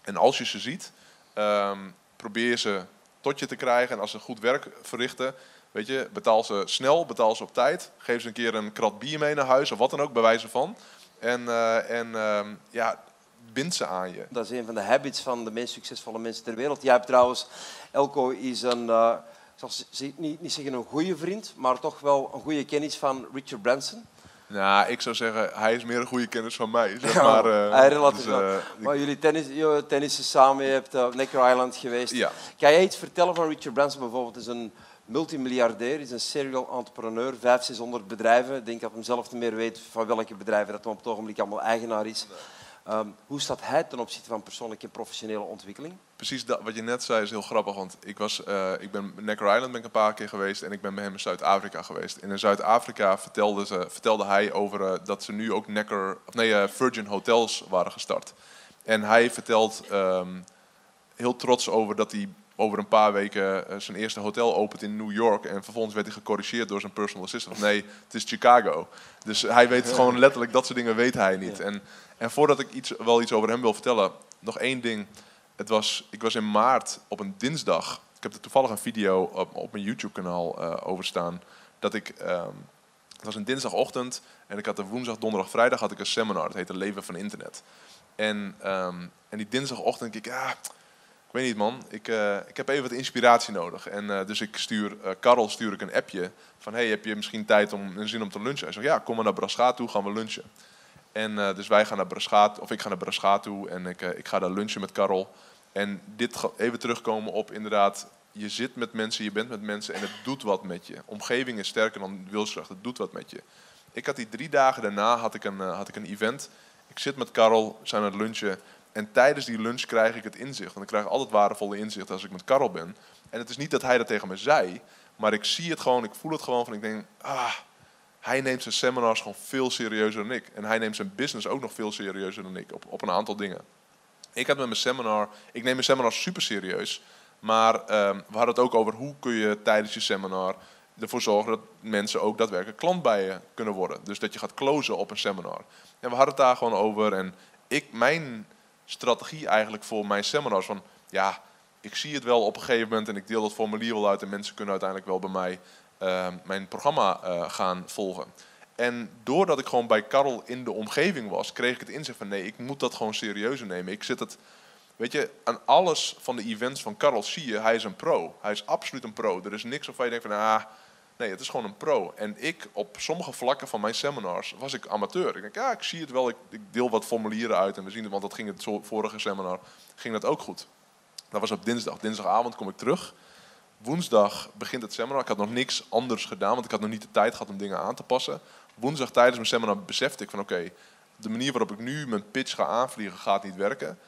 En als je ze ziet, ehm, probeer ze tot je te krijgen. En als ze goed werk verrichten, weet je, betaal ze snel, betaal ze op tijd. Geef ze een keer een krat bier mee naar huis of wat dan ook, bij wijze van. En, uh, en ehm, ja, bind ze aan je. Dat is een van de habits van de meest succesvolle mensen ter wereld. Jij hebt trouwens, Elko is een, uh, ik zal niet, niet zeggen een goede vriend, maar toch wel een goede kennis van Richard Branson. Nou, ik zou zeggen, hij is meer een goede kennis van mij. Zeg maar, uh, hij relatief dus, uh, Maar jullie tennis, tennissen samen, je hebt op Necker Island geweest. Ja. Kan jij iets vertellen van Richard Branson bijvoorbeeld? is een multimiljardair, is een serial entrepreneur, 500, 600 bedrijven. Ik denk dat hij zelf niet meer weet van welke bedrijven dat hij op het ogenblik allemaal eigenaar is. Ehm, hoe staat hij ten opzichte van persoonlijke en professionele ontwikkeling? Precies dat, wat je net zei is heel grappig. Want ik, was, uh, ik ben Necker Island ben ik een paar keer geweest en ik ben bij hem in Zuid-Afrika geweest. En in Zuid-Afrika vertelde, ze, vertelde hij over uh, dat ze nu ook Necker, of nee, uh, Virgin Hotels waren gestart. En hij vertelt um, heel trots over dat hij over een paar weken zijn eerste hotel opent in New York. En vervolgens werd hij gecorrigeerd door zijn personal assistant. Nee, het is Chicago. Dus hij weet gewoon letterlijk, dat soort dingen weet hij niet. En, en voordat ik iets, wel iets over hem wil vertellen, nog één ding. Het was, ik was in maart op een dinsdag. Ik heb er toevallig een video op, op mijn YouTube-kanaal uh, over staan. Dat ik, um, het was een dinsdagochtend en ik had de woensdag, donderdag, vrijdag had ik een seminar. Dat heette Leven van Internet. En, um, en die dinsdagochtend denk ik, ja, ik weet niet man, ik, uh, ik heb even wat inspiratie nodig. En uh, dus ik stuur, uh, Karel stuur ik een appje van, hey, heb je misschien tijd om een zin om te lunchen? Hij zegt, ja, kom maar naar Braschaat toe, gaan we lunchen. En dus wij gaan naar Braschaat, of ik ga naar Braschaat toe en ik, ik ga daar lunchen met Karel. En dit even terugkomen op inderdaad, je zit met mensen, je bent met mensen en het doet wat met je. Omgeving is sterker dan wilskracht, het doet wat met je. Ik had die drie dagen daarna had ik een, had ik een event. Ik zit met Karel, zijn aan het lunchen en tijdens die lunch krijg ik het inzicht. Want ik krijg altijd waardevolle inzicht als ik met Karel ben. En het is niet dat hij dat tegen me zei, maar ik zie het gewoon, ik voel het gewoon van ik denk, ah, hij neemt zijn seminars gewoon veel serieuzer dan ik. En hij neemt zijn business ook nog veel serieuzer dan ik op, op een aantal dingen. Ik had met mijn seminar, ik neem mijn seminar super serieus, maar um, we hadden het ook over hoe kun je tijdens je seminar ervoor zorgen dat mensen ook daadwerkelijk klant bij je kunnen worden. Dus dat je gaat closen op een seminar. En we hadden het daar gewoon over en ik, mijn strategie eigenlijk voor mijn seminars. Van ja, ik zie het wel op een gegeven moment en ik deel dat formulier wel uit en mensen kunnen uiteindelijk wel bij mij uh, mijn programma uh, gaan volgen. En doordat ik gewoon bij Karel in de omgeving was, kreeg ik het inzicht van nee, ik moet dat gewoon serieuzer nemen. Ik zit het, weet je, aan alles van de events van Karel zie je, hij is een pro. Hij is absoluut een pro. Er is niks waarvan je denkt van ah, Nee, het is gewoon een pro. En ik, op sommige vlakken van mijn seminars, was ik amateur. Ik denk, ja, ik zie het wel. Ik, ik deel wat formulieren uit en we zien het, want dat ging het vorige seminar, ging dat ook goed. Dat was op dinsdag. Dinsdagavond kom ik terug. Woensdag begint het seminar. Ik had nog niks anders gedaan, want ik had nog niet de tijd gehad om dingen aan te passen. Woensdag tijdens mijn seminar besefte ik van, oké, de manier waarop ik nu mijn pitch ga aanvliegen gaat niet werken.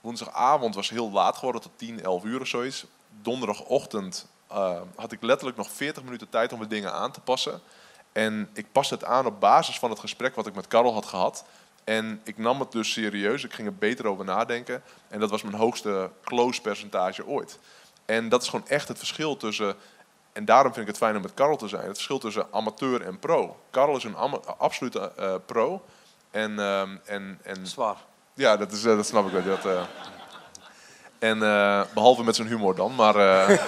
Woensdagavond was heel laat geworden, tot 10, 11 uur of zoiets. Donderdagochtend uh, had ik letterlijk nog 40 minuten tijd om de dingen aan te passen. En ik paste het aan op basis van het gesprek wat ik met Karel had gehad. En ik nam het dus serieus, ik ging er beter over nadenken. En dat was mijn hoogste close percentage ooit. En dat is gewoon echt het verschil tussen, en daarom vind ik het fijn om met Karel te zijn, het verschil tussen amateur en pro. Karel is een absolute uh, pro. En, uh, en, en, Zwaar. Ja, dat, is, uh, dat snap ik wel. Dat, uh, en behalve met zijn humor dan, maar.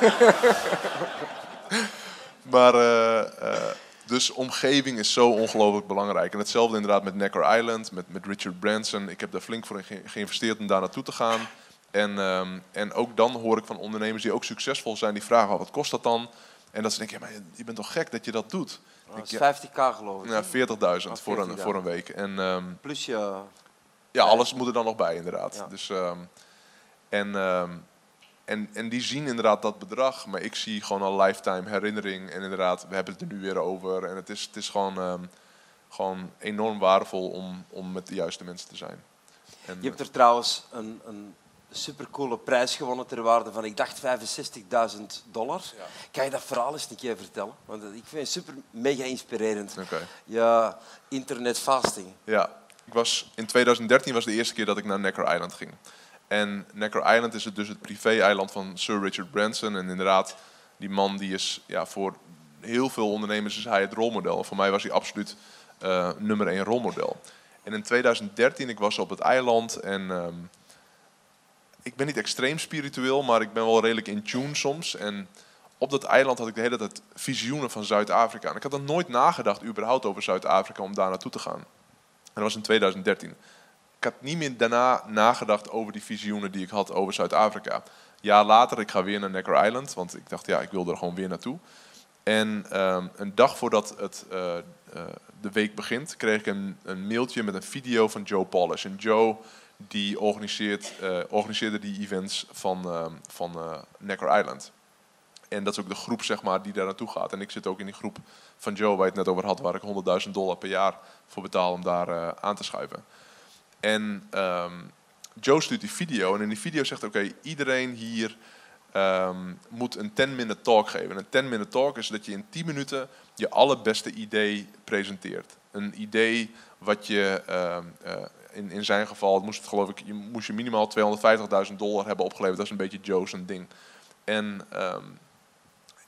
Maar. Dus omgeving is zo ongelooflijk belangrijk. En hetzelfde inderdaad met Necker Island, met, met Richard Branson. Ik heb daar flink voor ge geïnvesteerd om daar naartoe te gaan. En, um, en ook dan hoor ik van ondernemers die ook succesvol zijn, die vragen: oh, wat kost dat dan? En dat ze denken: ja, maar je bent toch gek dat je dat doet? Oh, dat is 50k geloof ik. Ja, 40.000 voor, een, voor een week. En, um, Plus je Ja, alles moet er dan nog bij, inderdaad. Ja. Dus, ehm, en, ehm, en, en die zien inderdaad dat bedrag, maar ik zie gewoon een lifetime herinnering. En inderdaad, we hebben het er nu weer over. En het is, het is gewoon, ehm, gewoon enorm waardevol om, om met de juiste mensen te zijn. En, Je hebt er trouwens een, een supercoole prijs gewonnen ter waarde van, ik dacht 65.000 dollar. Ja. Kan je dat verhaal eens een keer vertellen? Want ik vind het super mega inspirerend. Ja, internet fasting. Ja, ik was, in 2013 was de eerste keer dat ik naar Necker Island ging. En Necker Island is het dus het privé-eiland van Sir Richard Branson. En inderdaad, die man die is ja, voor heel veel ondernemers is hij het rolmodel. Voor mij was hij absoluut eh, nummer één rolmodel. En in 2013, ik was op het eiland en ehm, ik ben niet extreem spiritueel, maar ik ben wel redelijk in tune soms. En op dat eiland had ik de hele tijd visioenen van Zuid-Afrika. En ik had er nooit nagedacht überhaupt over Zuid-Afrika om daar naartoe te gaan. En dat was in 2013. Ik had niet meer daarna nagedacht over die visioenen die ik had over Zuid-Afrika. Jaar later, ik ga weer naar Necker Island, want ik dacht, ja, ik wil er gewoon weer naartoe. En ehm, een dag voordat het, eh, eh, de week begint, kreeg ik een, een mailtje met een video van Joe Polish. En Joe die organiseert, eh, organiseerde die events van, ehm, van eh, Necker Island. En dat is ook de groep zeg maar, die daar naartoe gaat. En ik zit ook in die groep van Joe, waar je het net over had, waar ik 100.000 dollar per jaar voor betaal om daar eh, aan te schuiven. En ehm, Joe stuurt die video en in die video zegt, oké, iedereen hier ehm, moet een 10-minute talk geven. En een 10-minute talk is dat je in 10 minuten je allerbeste idee presenteert. Een idee wat je, in, in zijn geval, moest het geloof ik, je moest je minimaal 250.000 dollar hebben opgeleverd. Dat is een beetje Joe's ding. En, ehm,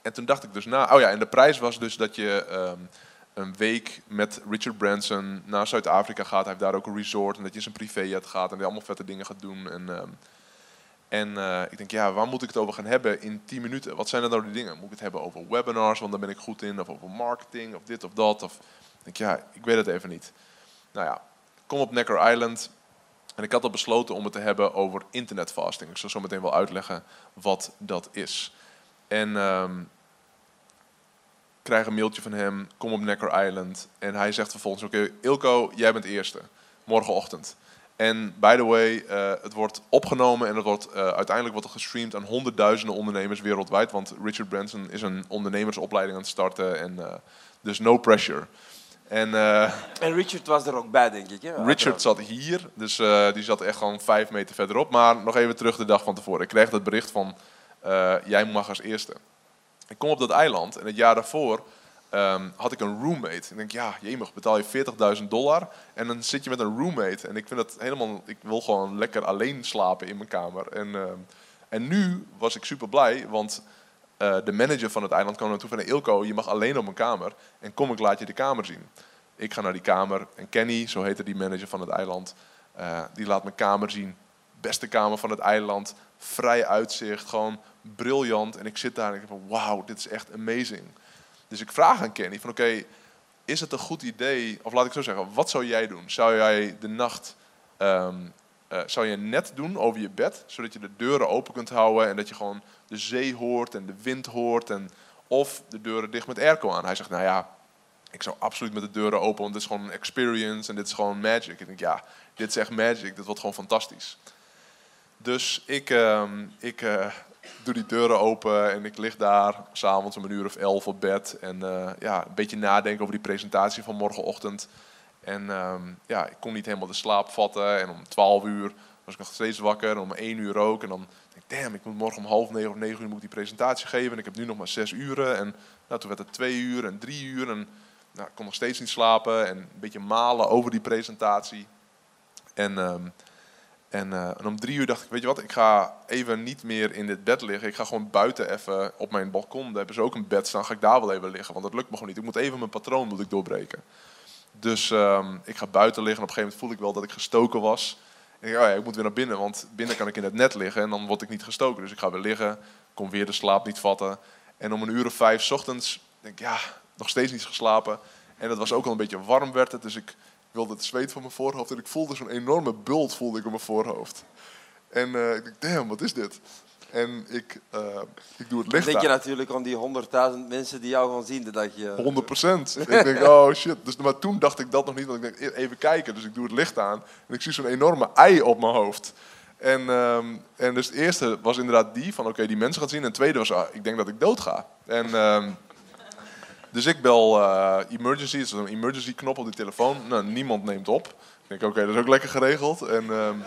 en toen dacht ik dus na, oh ja, en de prijs was dus dat je ehm, een week met Richard Branson naar Zuid-Afrika gaat. Hij heeft daar ook een resort en dat je in zijn privéjet gaat en dat je allemaal vette dingen gaat doen. En, ehm, en eh, ik denk, ja, waar moet ik het over gaan hebben in 10 minuten? Wat zijn er nou die dingen? Moet ik het hebben over webinars, want daar ben ik goed in, of over marketing, of dit of dat? Of ik denk, ja, ik weet het even niet. Nou ja, kom op Necker Island en ik had al besloten om het te hebben over internetfasting. Ik zal zo meteen wel uitleggen wat dat is. En ehm, ik krijg een mailtje van hem, kom op Necker Island. En hij zegt vervolgens, oké, Ilko, jij bent eerste, morgenochtend. En by the way, eh, het wordt opgenomen en het wordt, eh, uiteindelijk wordt gestreamd aan honderdduizenden ondernemers wereldwijd. Want Richard Branson is een ondernemersopleiding aan het starten. En, eh, dus no pressure. En eh, En Richard was er ook bij, denk ik. Hè? Richard zat hier, dus eh, die zat echt gewoon vijf meter verderop. Maar nog even terug de dag van tevoren. Ik kreeg het bericht van, eh, jij mag als eerste. Ik kom op dat eiland en het jaar daarvoor ehm, had ik een roommate. Ik denk, ja, jemig, betaal je 40.000 dollar en dan zit je met een roommate. En ik vind dat helemaal, ik wil gewoon lekker alleen slapen in mijn kamer. En, ehm, en nu was ik super blij, want eh, de manager van het eiland kwam naartoe van, "Hey, Ilko, je mag alleen op mijn kamer. En kom, ik laat je de kamer zien. Ik ga naar die kamer en Kenny, zo heette die manager van het eiland, eh, die laat mijn kamer zien. Beste kamer van het eiland, vrij uitzicht, gewoon briljant. En ik zit daar en ik denk van wauw, dit is echt amazing. Dus ik vraag aan Kenny van oké, is het een goed idee, of laat ik zo zeggen, wat zou jij doen? Zou jij de nacht, ehm, eh, zou je net doen over je bed, zodat je de deuren open kunt houden en dat je gewoon de zee hoort en de wind hoort en of de deuren dicht met airco aan? Hij zegt nou ja, ik zou absoluut met de deuren open, want dit is gewoon een experience en dit is gewoon magic. Ik denk, ja, dit is echt magic, dit wordt gewoon fantastisch. Dus ik, ehm, ik eh, doe die deuren open en ik lig daar s'avonds om een uur of elf op bed. En eh, ja, een beetje nadenken over die presentatie van morgenochtend. En ehm, ja, ik kon niet helemaal de slaap vatten. En om twaalf uur was ik nog steeds wakker. En om één uur ook. En dan denk ik, damn, ik moet morgen om half negen of negen uur moet die presentatie geven. En ik heb nu nog maar zes uren. En nou, toen werd het twee uur en drie uur. En nou, ik kon nog steeds niet slapen en een beetje malen over die presentatie. En, ehm, en, eh, en om drie uur dacht ik, weet je wat, ik ga even niet meer in dit bed liggen. Ik ga gewoon buiten even op mijn balkon, daar hebben ze ook een bed staan, ga ik daar wel even liggen. Want dat lukt me gewoon niet. Ik moet even mijn patroon moet ik doorbreken. Dus ehm, ik ga buiten liggen en op een gegeven moment voelde ik wel dat ik gestoken was. En ik, oh ja, ik moet weer naar binnen, want binnen kan ik in het net liggen en dan word ik niet gestoken. Dus ik ga weer liggen, kon weer de slaap niet vatten. En om een uur of vijf ochtends denk ik, ja, nog steeds niet geslapen. En het was ook al een beetje warm werd het, dus ik wilde het zweet van mijn voorhoofd. En ik voelde zo'n enorme bult voelde ik op mijn voorhoofd. En eh, ik dacht, damn, wat is dit? En ik, uh, ik doe het licht denk je natuurlijk aan die 100.000 mensen die jou gaan zien de dag je... 100 procent. ik denk, oh shit. Dus, maar toen dacht ik dat nog niet, want ik denk, even kijken. Dus ik doe het licht aan en ik zie zo'n enorme ei op mijn hoofd. En, um, en dus het eerste was inderdaad die, van oké, die mensen gaan zien. En het tweede was, ah, ik denk dat ik dood ga. En... Um, dus ik bel uh, emergency, het is een emergency knop op die telefoon. Nou, niemand neemt op. Ik denk, oké, dat is ook lekker geregeld. En, um,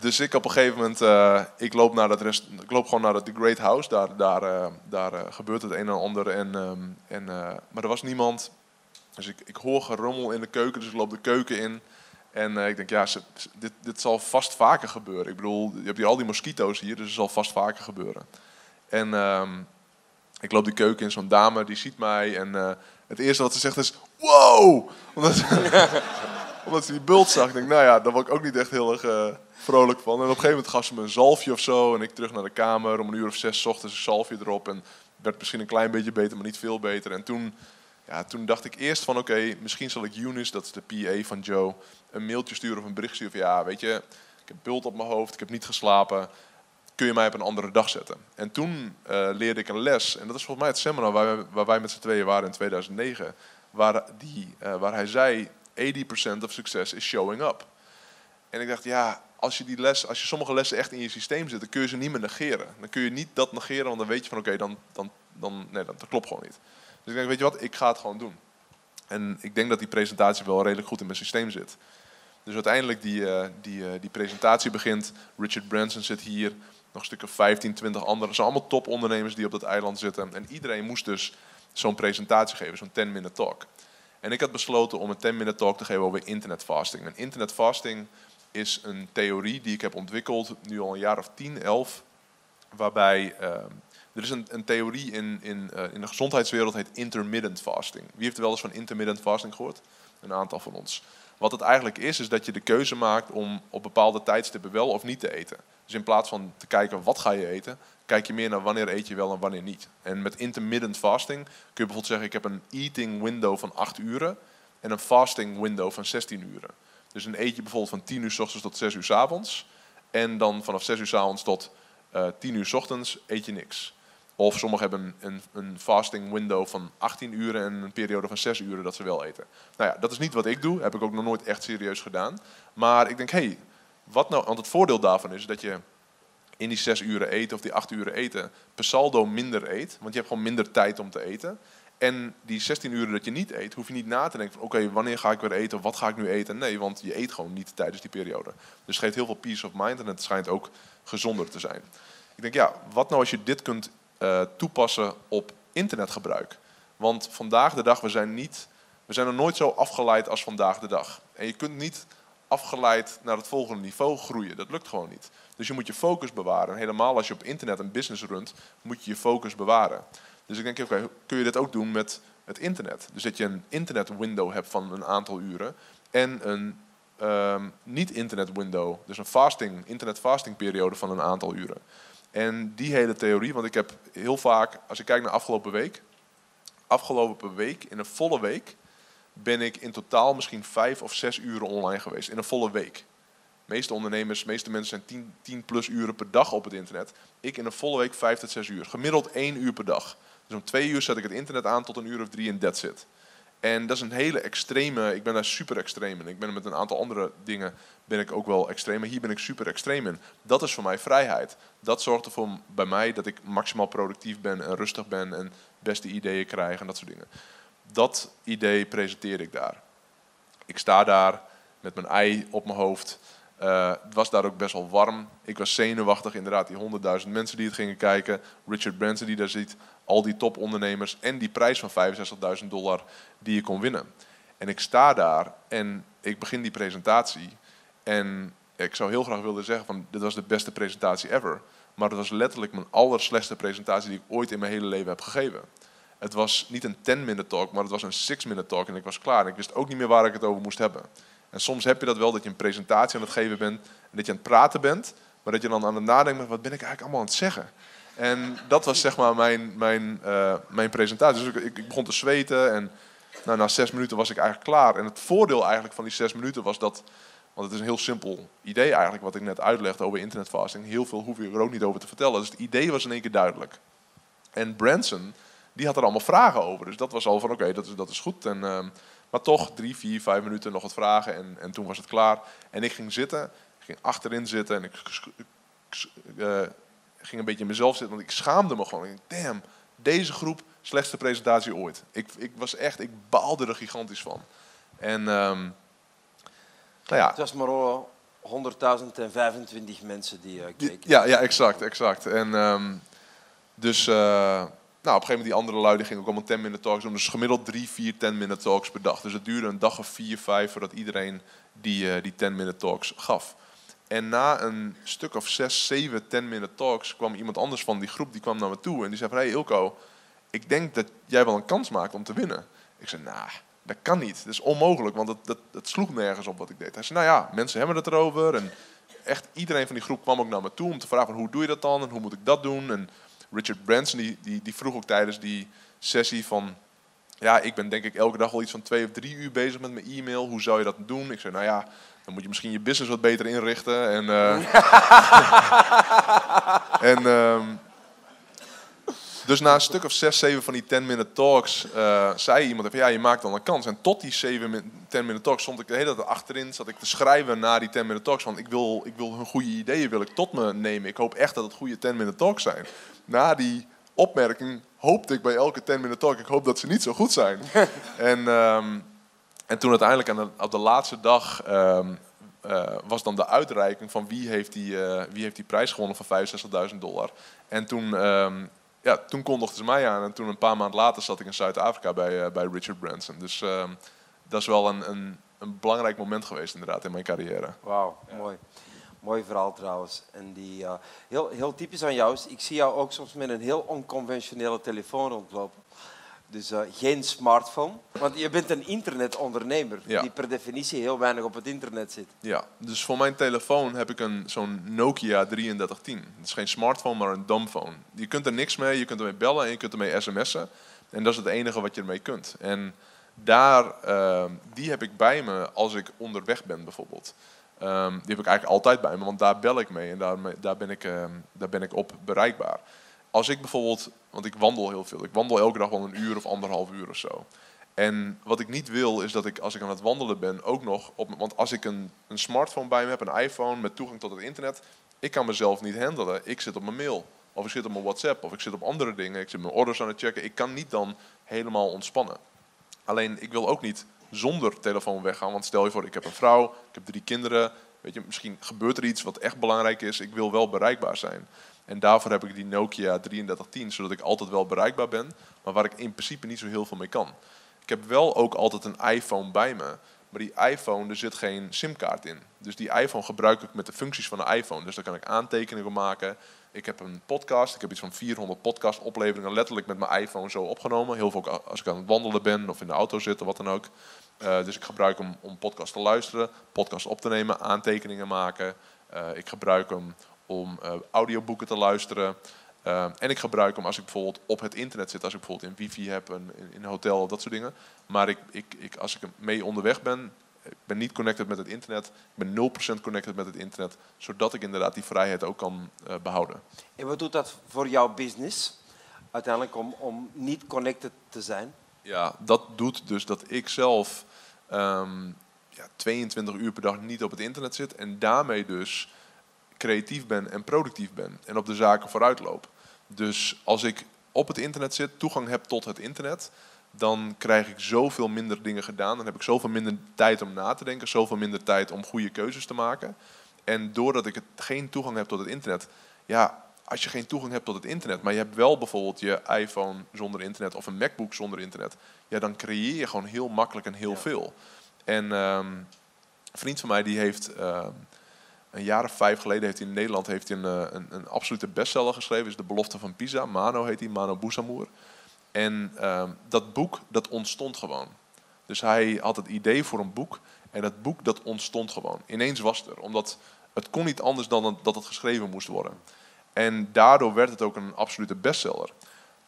dus ik op een gegeven moment, uh, ik, loop naar dat rest, ik loop gewoon naar het The Great House. Daar, daar, uh, daar gebeurt het een en ander. En, um, en, maar er was niemand. Dus ik, ik hoor gerommel in de keuken, dus ik loop de keuken in. En ik denk, ja, dit, dit zal vast vaker gebeuren. Ik bedoel, je hebt hier al die mosquito's hier, dus het zal vast vaker gebeuren. En um, ik loop die keuken in, zo'n dame die ziet mij. En het eerste wat ze zegt is: Wow! Omdat, omdat ze die bult zag. Ik denk, nou ja, daar word ik ook niet echt heel erg uh, vrolijk van. En op een gegeven moment gaf ze me een zalfje of zo. En ik terug naar de kamer. Om een uur of zes ochtends een zalfje erop. En werd misschien een klein beetje beter, maar niet veel beter. En toen, ja, toen dacht ik eerst van oké, misschien zal ik Eunice, dat is de PA van Joe, een mailtje sturen of een bericht sturen. Van ja, weet je, ik heb bult op mijn hoofd, ik heb niet geslapen kun je mij op een andere dag zetten. En toen uh, leerde ik een les, en dat is volgens mij het seminar waar wij, met z'n tweeën waren in 2009, waar, die, uh, waar hij zei, 80% of succes is showing up. En ik dacht, ja, als je die les, als je sommige lessen echt in je systeem zit, dan kun je ze niet meer negeren. Dan kun je niet dat negeren, want dan weet je van oké, dan, dan, dan, nee, dat, dat klopt gewoon niet. Dus ik denk, weet je wat, ik ga het gewoon doen. En ik denk dat die presentatie wel redelijk goed in mijn systeem zit. Dus uiteindelijk die, uh, die, uh, die presentatie begint. Richard Branson zit hier nog een stuk of 15, 20 anderen. Dat zijn allemaal topondernemers die op dat eiland zitten. En iedereen moest dus zo'n presentatie geven, zo'n 10-minute talk. En ik had besloten om een 10-minute talk te geven over internetfasting. En internetfasting is een theorie die ik heb ontwikkeld, nu al een jaar of 10, 11. Waarbij uh, er is een, een theorie in, in, uh, in de gezondheidswereld, heet intermittent fasting. Wie heeft er wel eens van intermittent fasting gehoord? Een aantal van ons. Wat het eigenlijk is, is dat je de keuze maakt om op bepaalde tijdstippen wel of niet te eten. Dus in plaats van te kijken wat ga je eten, kijk je meer naar wanneer eet je wel en wanneer niet. En met intermittent fasting kun je bijvoorbeeld zeggen, ik heb een eating window van 8 uren en een fasting window van 16 uren. Dus een eet je bijvoorbeeld van 10 uur s ochtends tot 6 uur s avonds. En dan vanaf 6 uur s avonds tot uh, 10 uur s ochtends eet je niks. Of sommigen hebben een, een, fasting window van 18 uren en een periode van 6 uren dat ze wel eten. Nou ja, dat is niet wat ik doe. Heb ik ook nog nooit echt serieus gedaan. Maar ik denk, hé, hey, wat nou, want het voordeel daarvan is dat je in die 6 uren eten of die 8 uren eten per saldo minder eet. Want je hebt gewoon minder tijd om te eten. En die 16 uren dat je niet eet, hoef je niet na te denken van oké, wanneer ga ik weer eten wat ga ik nu eten? Nee, want je eet gewoon niet tijdens die periode. Dus het geeft heel veel peace of mind en het schijnt ook gezonder te zijn. Ik denk ja, wat nou als je dit kunt uh, toepassen op internetgebruik. Want vandaag de dag, we zijn, niet, we zijn er nooit zo afgeleid als vandaag de dag. En je kunt niet afgeleid naar het volgende niveau groeien. Dat lukt gewoon niet. Dus je moet je focus bewaren. En helemaal als je op internet een business runt, moet je je focus bewaren. Dus ik denk, oké, kun je dit ook doen met het internet? Dus dat je een internet window hebt van een aantal uren en een um, niet internet window, dus een fasting, internet fasting periode van een aantal uren. En die hele theorie, want ik heb heel vaak, als ik kijk naar afgelopen week, afgelopen week, in een volle week, ben ik in totaal misschien vijf of zes uren online geweest. In een volle week. Meeste ondernemers, de meeste mensen zijn tien, tien plus uren per dag op het internet. Ik in een volle week vijf tot zes uur. Gemiddeld één uur per dag. Dus om twee uur zet ik het internet aan tot een uur of drie en that's it. En dat is een hele extreme, ik ben daar super extreem in. Ik ben met een aantal andere dingen ben ik ook wel extreem, maar hier ben ik super extreem in. Dat is voor mij vrijheid. Dat zorgt ervoor bij mij dat ik maximaal productief ben en rustig ben en beste ideeën krijg en dat soort dingen. Dat idee presenteer ik daar. Ik sta daar met mijn ei op mijn hoofd. Uh, het was daar ook best wel warm. Ik was zenuwachtig, inderdaad, die honderdduizend mensen die het gingen kijken. Richard Branson die daar ziet, al die topondernemers en die prijs van 65.000 dollar die je kon winnen. En ik sta daar en ik begin die presentatie. En ik zou heel graag willen zeggen van dit was de beste presentatie ever. Maar het was letterlijk mijn allerslechtste presentatie die ik ooit in mijn hele leven heb gegeven. Het was niet een 10-minute talk, maar het was een 6-minute talk en ik was klaar. Ik wist ook niet meer waar ik het over moest hebben. En soms heb je dat wel, dat je een presentatie aan het geven bent en dat je aan het praten bent, maar dat je dan aan het nadenken bent, wat ben ik eigenlijk allemaal aan het zeggen? En dat was zeg maar mijn, mijn, uh, mijn presentatie. Dus ik, ik, begon te zweten en nou, na zes minuten was ik eigenlijk klaar. En het voordeel eigenlijk van die zes minuten was dat Want het is een heel simpel idee eigenlijk, wat ik net uitlegde over internetfasting. Heel veel hoef je er ook niet over te vertellen. Dus het idee was in één keer duidelijk. En Branson, die had er allemaal vragen over. Dus dat was al van, oké, dat, is, dat is goed. En, ehm, maar toch, drie, vier, vijf minuten nog wat vragen. En, en toen was het klaar. En ik ging zitten, ik ging achterin zitten en ik, uh, ging een beetje in mezelf zitten. Want ik schaamde me gewoon. Ik dacht, damn, deze groep, slechtste presentatie ooit. Ik, ik was echt, ik baalde er gigantisch van. En um, nou ja. Het was maar 100.025 mensen die uh, keken. Ja, ja, exact, exact. En um, dus, uh, nou, op een gegeven moment die andere lui die gingen ook allemaal 10 minute talks doen. Dus gemiddeld drie, vier 10 minute talks per dag. Dus het duurde een dag of vier, vijf voordat iedereen die, uh, die 10 minute talks gaf. En na een stuk of zes, zeven 10 minute talks kwam iemand anders van die groep die kwam naar me toe en die zei van, hey Ilko, ik denk dat jij wel een kans maakt om te winnen. Ik zei, nou, dat kan niet. Dat is onmogelijk, want het, dat, sloeg nergens op wat ik deed. Hij zei, nou ja, mensen hebben het erover. En echt iedereen van die groep kwam ook naar me toe om te vragen, hoe doe je dat dan? En hoe moet ik dat doen? En Richard Branson, die, die, die vroeg ook tijdens die sessie van... Ja, ik ben denk ik elke dag al iets van twee of drie uur bezig met mijn e-mail. Hoe zou je dat doen? Ik zei, nou ja, dan moet je misschien je business wat beter inrichten. En, uh, en um, dus na een stuk of zes, zeven van die 10-minute talks uh, zei iemand van ja, je maakt dan een kans. En tot die 7 10-minute talks stond ik de hele tijd achterin, zat ik te schrijven naar die 10-minute talks. Want ik wil, ik wil hun goede ideeën wil ik tot me nemen. Ik hoop echt dat het goede 10-minute talks zijn. Na die opmerking hoopte ik bij elke 10-minute talk, ik hoop dat ze niet zo goed zijn. en, um, en toen uiteindelijk aan de, op de laatste dag um, uh, was dan de uitreiking van wie heeft die, uh, wie heeft die prijs gewonnen van 65.000 dollar. En toen um, ja, toen kondigden ze mij aan en toen een paar maanden later zat ik in Zuid-Afrika bij, uh, bij Richard Branson. Dus uh, dat is wel een, een, een, belangrijk moment geweest inderdaad in mijn carrière. Wauw, ja. mooi. Mooi verhaal trouwens. En die, uh, heel, heel typisch aan jou is, ik zie jou ook soms met een heel onconventionele telefoon rondlopen. Dus uh, geen smartphone. Want je bent een internetondernemer ja. die per definitie heel weinig op het internet zit. Ja, dus voor mijn telefoon heb ik een, zo'n Nokia 3310. Het is geen smartphone, maar een dumbphone. Je kunt er niks mee, je kunt ermee bellen en je kunt ermee sms'en. En dat is het enige wat je ermee kunt. En daar, uh, die heb ik bij me als ik onderweg ben bijvoorbeeld. Um, die heb ik eigenlijk altijd bij me, want daar bel ik mee en daar, daar, ben, ik, uh, daar ben ik op bereikbaar als ik bijvoorbeeld, want ik wandel heel veel, ik wandel elke dag wel een uur of anderhalf uur of zo. En wat ik niet wil is dat ik als ik aan het wandelen ben ook nog op, want als ik een, een smartphone bij me heb, een iPhone met toegang tot het internet, ik kan mezelf niet handelen. Ik zit op mijn mail, of ik zit op mijn WhatsApp, of ik zit op andere dingen, ik zit mijn orders aan het checken. Ik kan niet dan helemaal ontspannen. Alleen ik wil ook niet zonder telefoon weggaan, want stel je voor, ik heb een vrouw, ik heb drie kinderen, weet je, misschien gebeurt er iets wat echt belangrijk is. Ik wil wel bereikbaar zijn. En daarvoor heb ik die Nokia 3310, zodat ik altijd wel bereikbaar ben, maar waar ik in principe niet zo heel veel mee kan. Ik heb wel ook altijd een iPhone bij me, maar die iPhone, er zit geen simkaart in. Dus die iPhone gebruik ik met de functies van de iPhone. Dus daar kan ik aantekeningen maken. Ik heb een podcast, ik heb iets van 400 podcast opleveringen letterlijk met mijn iPhone zo opgenomen. Heel veel als ik aan het wandelen ben of in de auto zit of wat dan ook. Uh, dus ik gebruik hem om podcast te luisteren, podcast op te nemen, aantekeningen maken. Uh, ik gebruik hem om uh, audioboeken te luisteren. Uh, en ik gebruik hem als ik bijvoorbeeld op het internet zit, als ik bijvoorbeeld in wifi heb, in, in een hotel, dat soort dingen. Maar ik, ik, ik, als ik mee onderweg ben, ik ben niet connected met het internet, ik ben 0% connected met het internet, zodat ik inderdaad die vrijheid ook kan uh, behouden. En wat doet dat voor jouw business uiteindelijk om, om niet connected te zijn? Ja, dat doet dus dat ik zelf um, ja, 22 uur per dag niet op het internet zit en daarmee dus creatief ben en productief ben en op de zaken vooruit loop. Dus als ik op het internet zit, toegang heb tot het internet, dan krijg ik zoveel minder dingen gedaan. Dan heb ik zoveel minder tijd om na te denken, zoveel minder tijd om goede keuzes te maken. En doordat ik het, geen toegang heb tot het internet, ja, als je geen toegang hebt tot het internet, maar je hebt wel bijvoorbeeld je iPhone zonder internet of een MacBook zonder internet, ja, dan creëer je gewoon heel makkelijk en heel veel. En um, een vriend van mij die heeft. Uh, een jaar of vijf geleden heeft hij in Nederland heeft hij een, eh, een, een absolute bestseller geschreven. is De Belofte van Pisa. Mano heet hij, Mano Bousamour. En uh, dat boek, dat ontstond gewoon. Dus hij had het idee voor een boek. En dat boek, dat ontstond gewoon. Ineens was het er. Omdat het kon niet anders dan dat het geschreven moest worden. En daardoor werd het ook een absolute bestseller.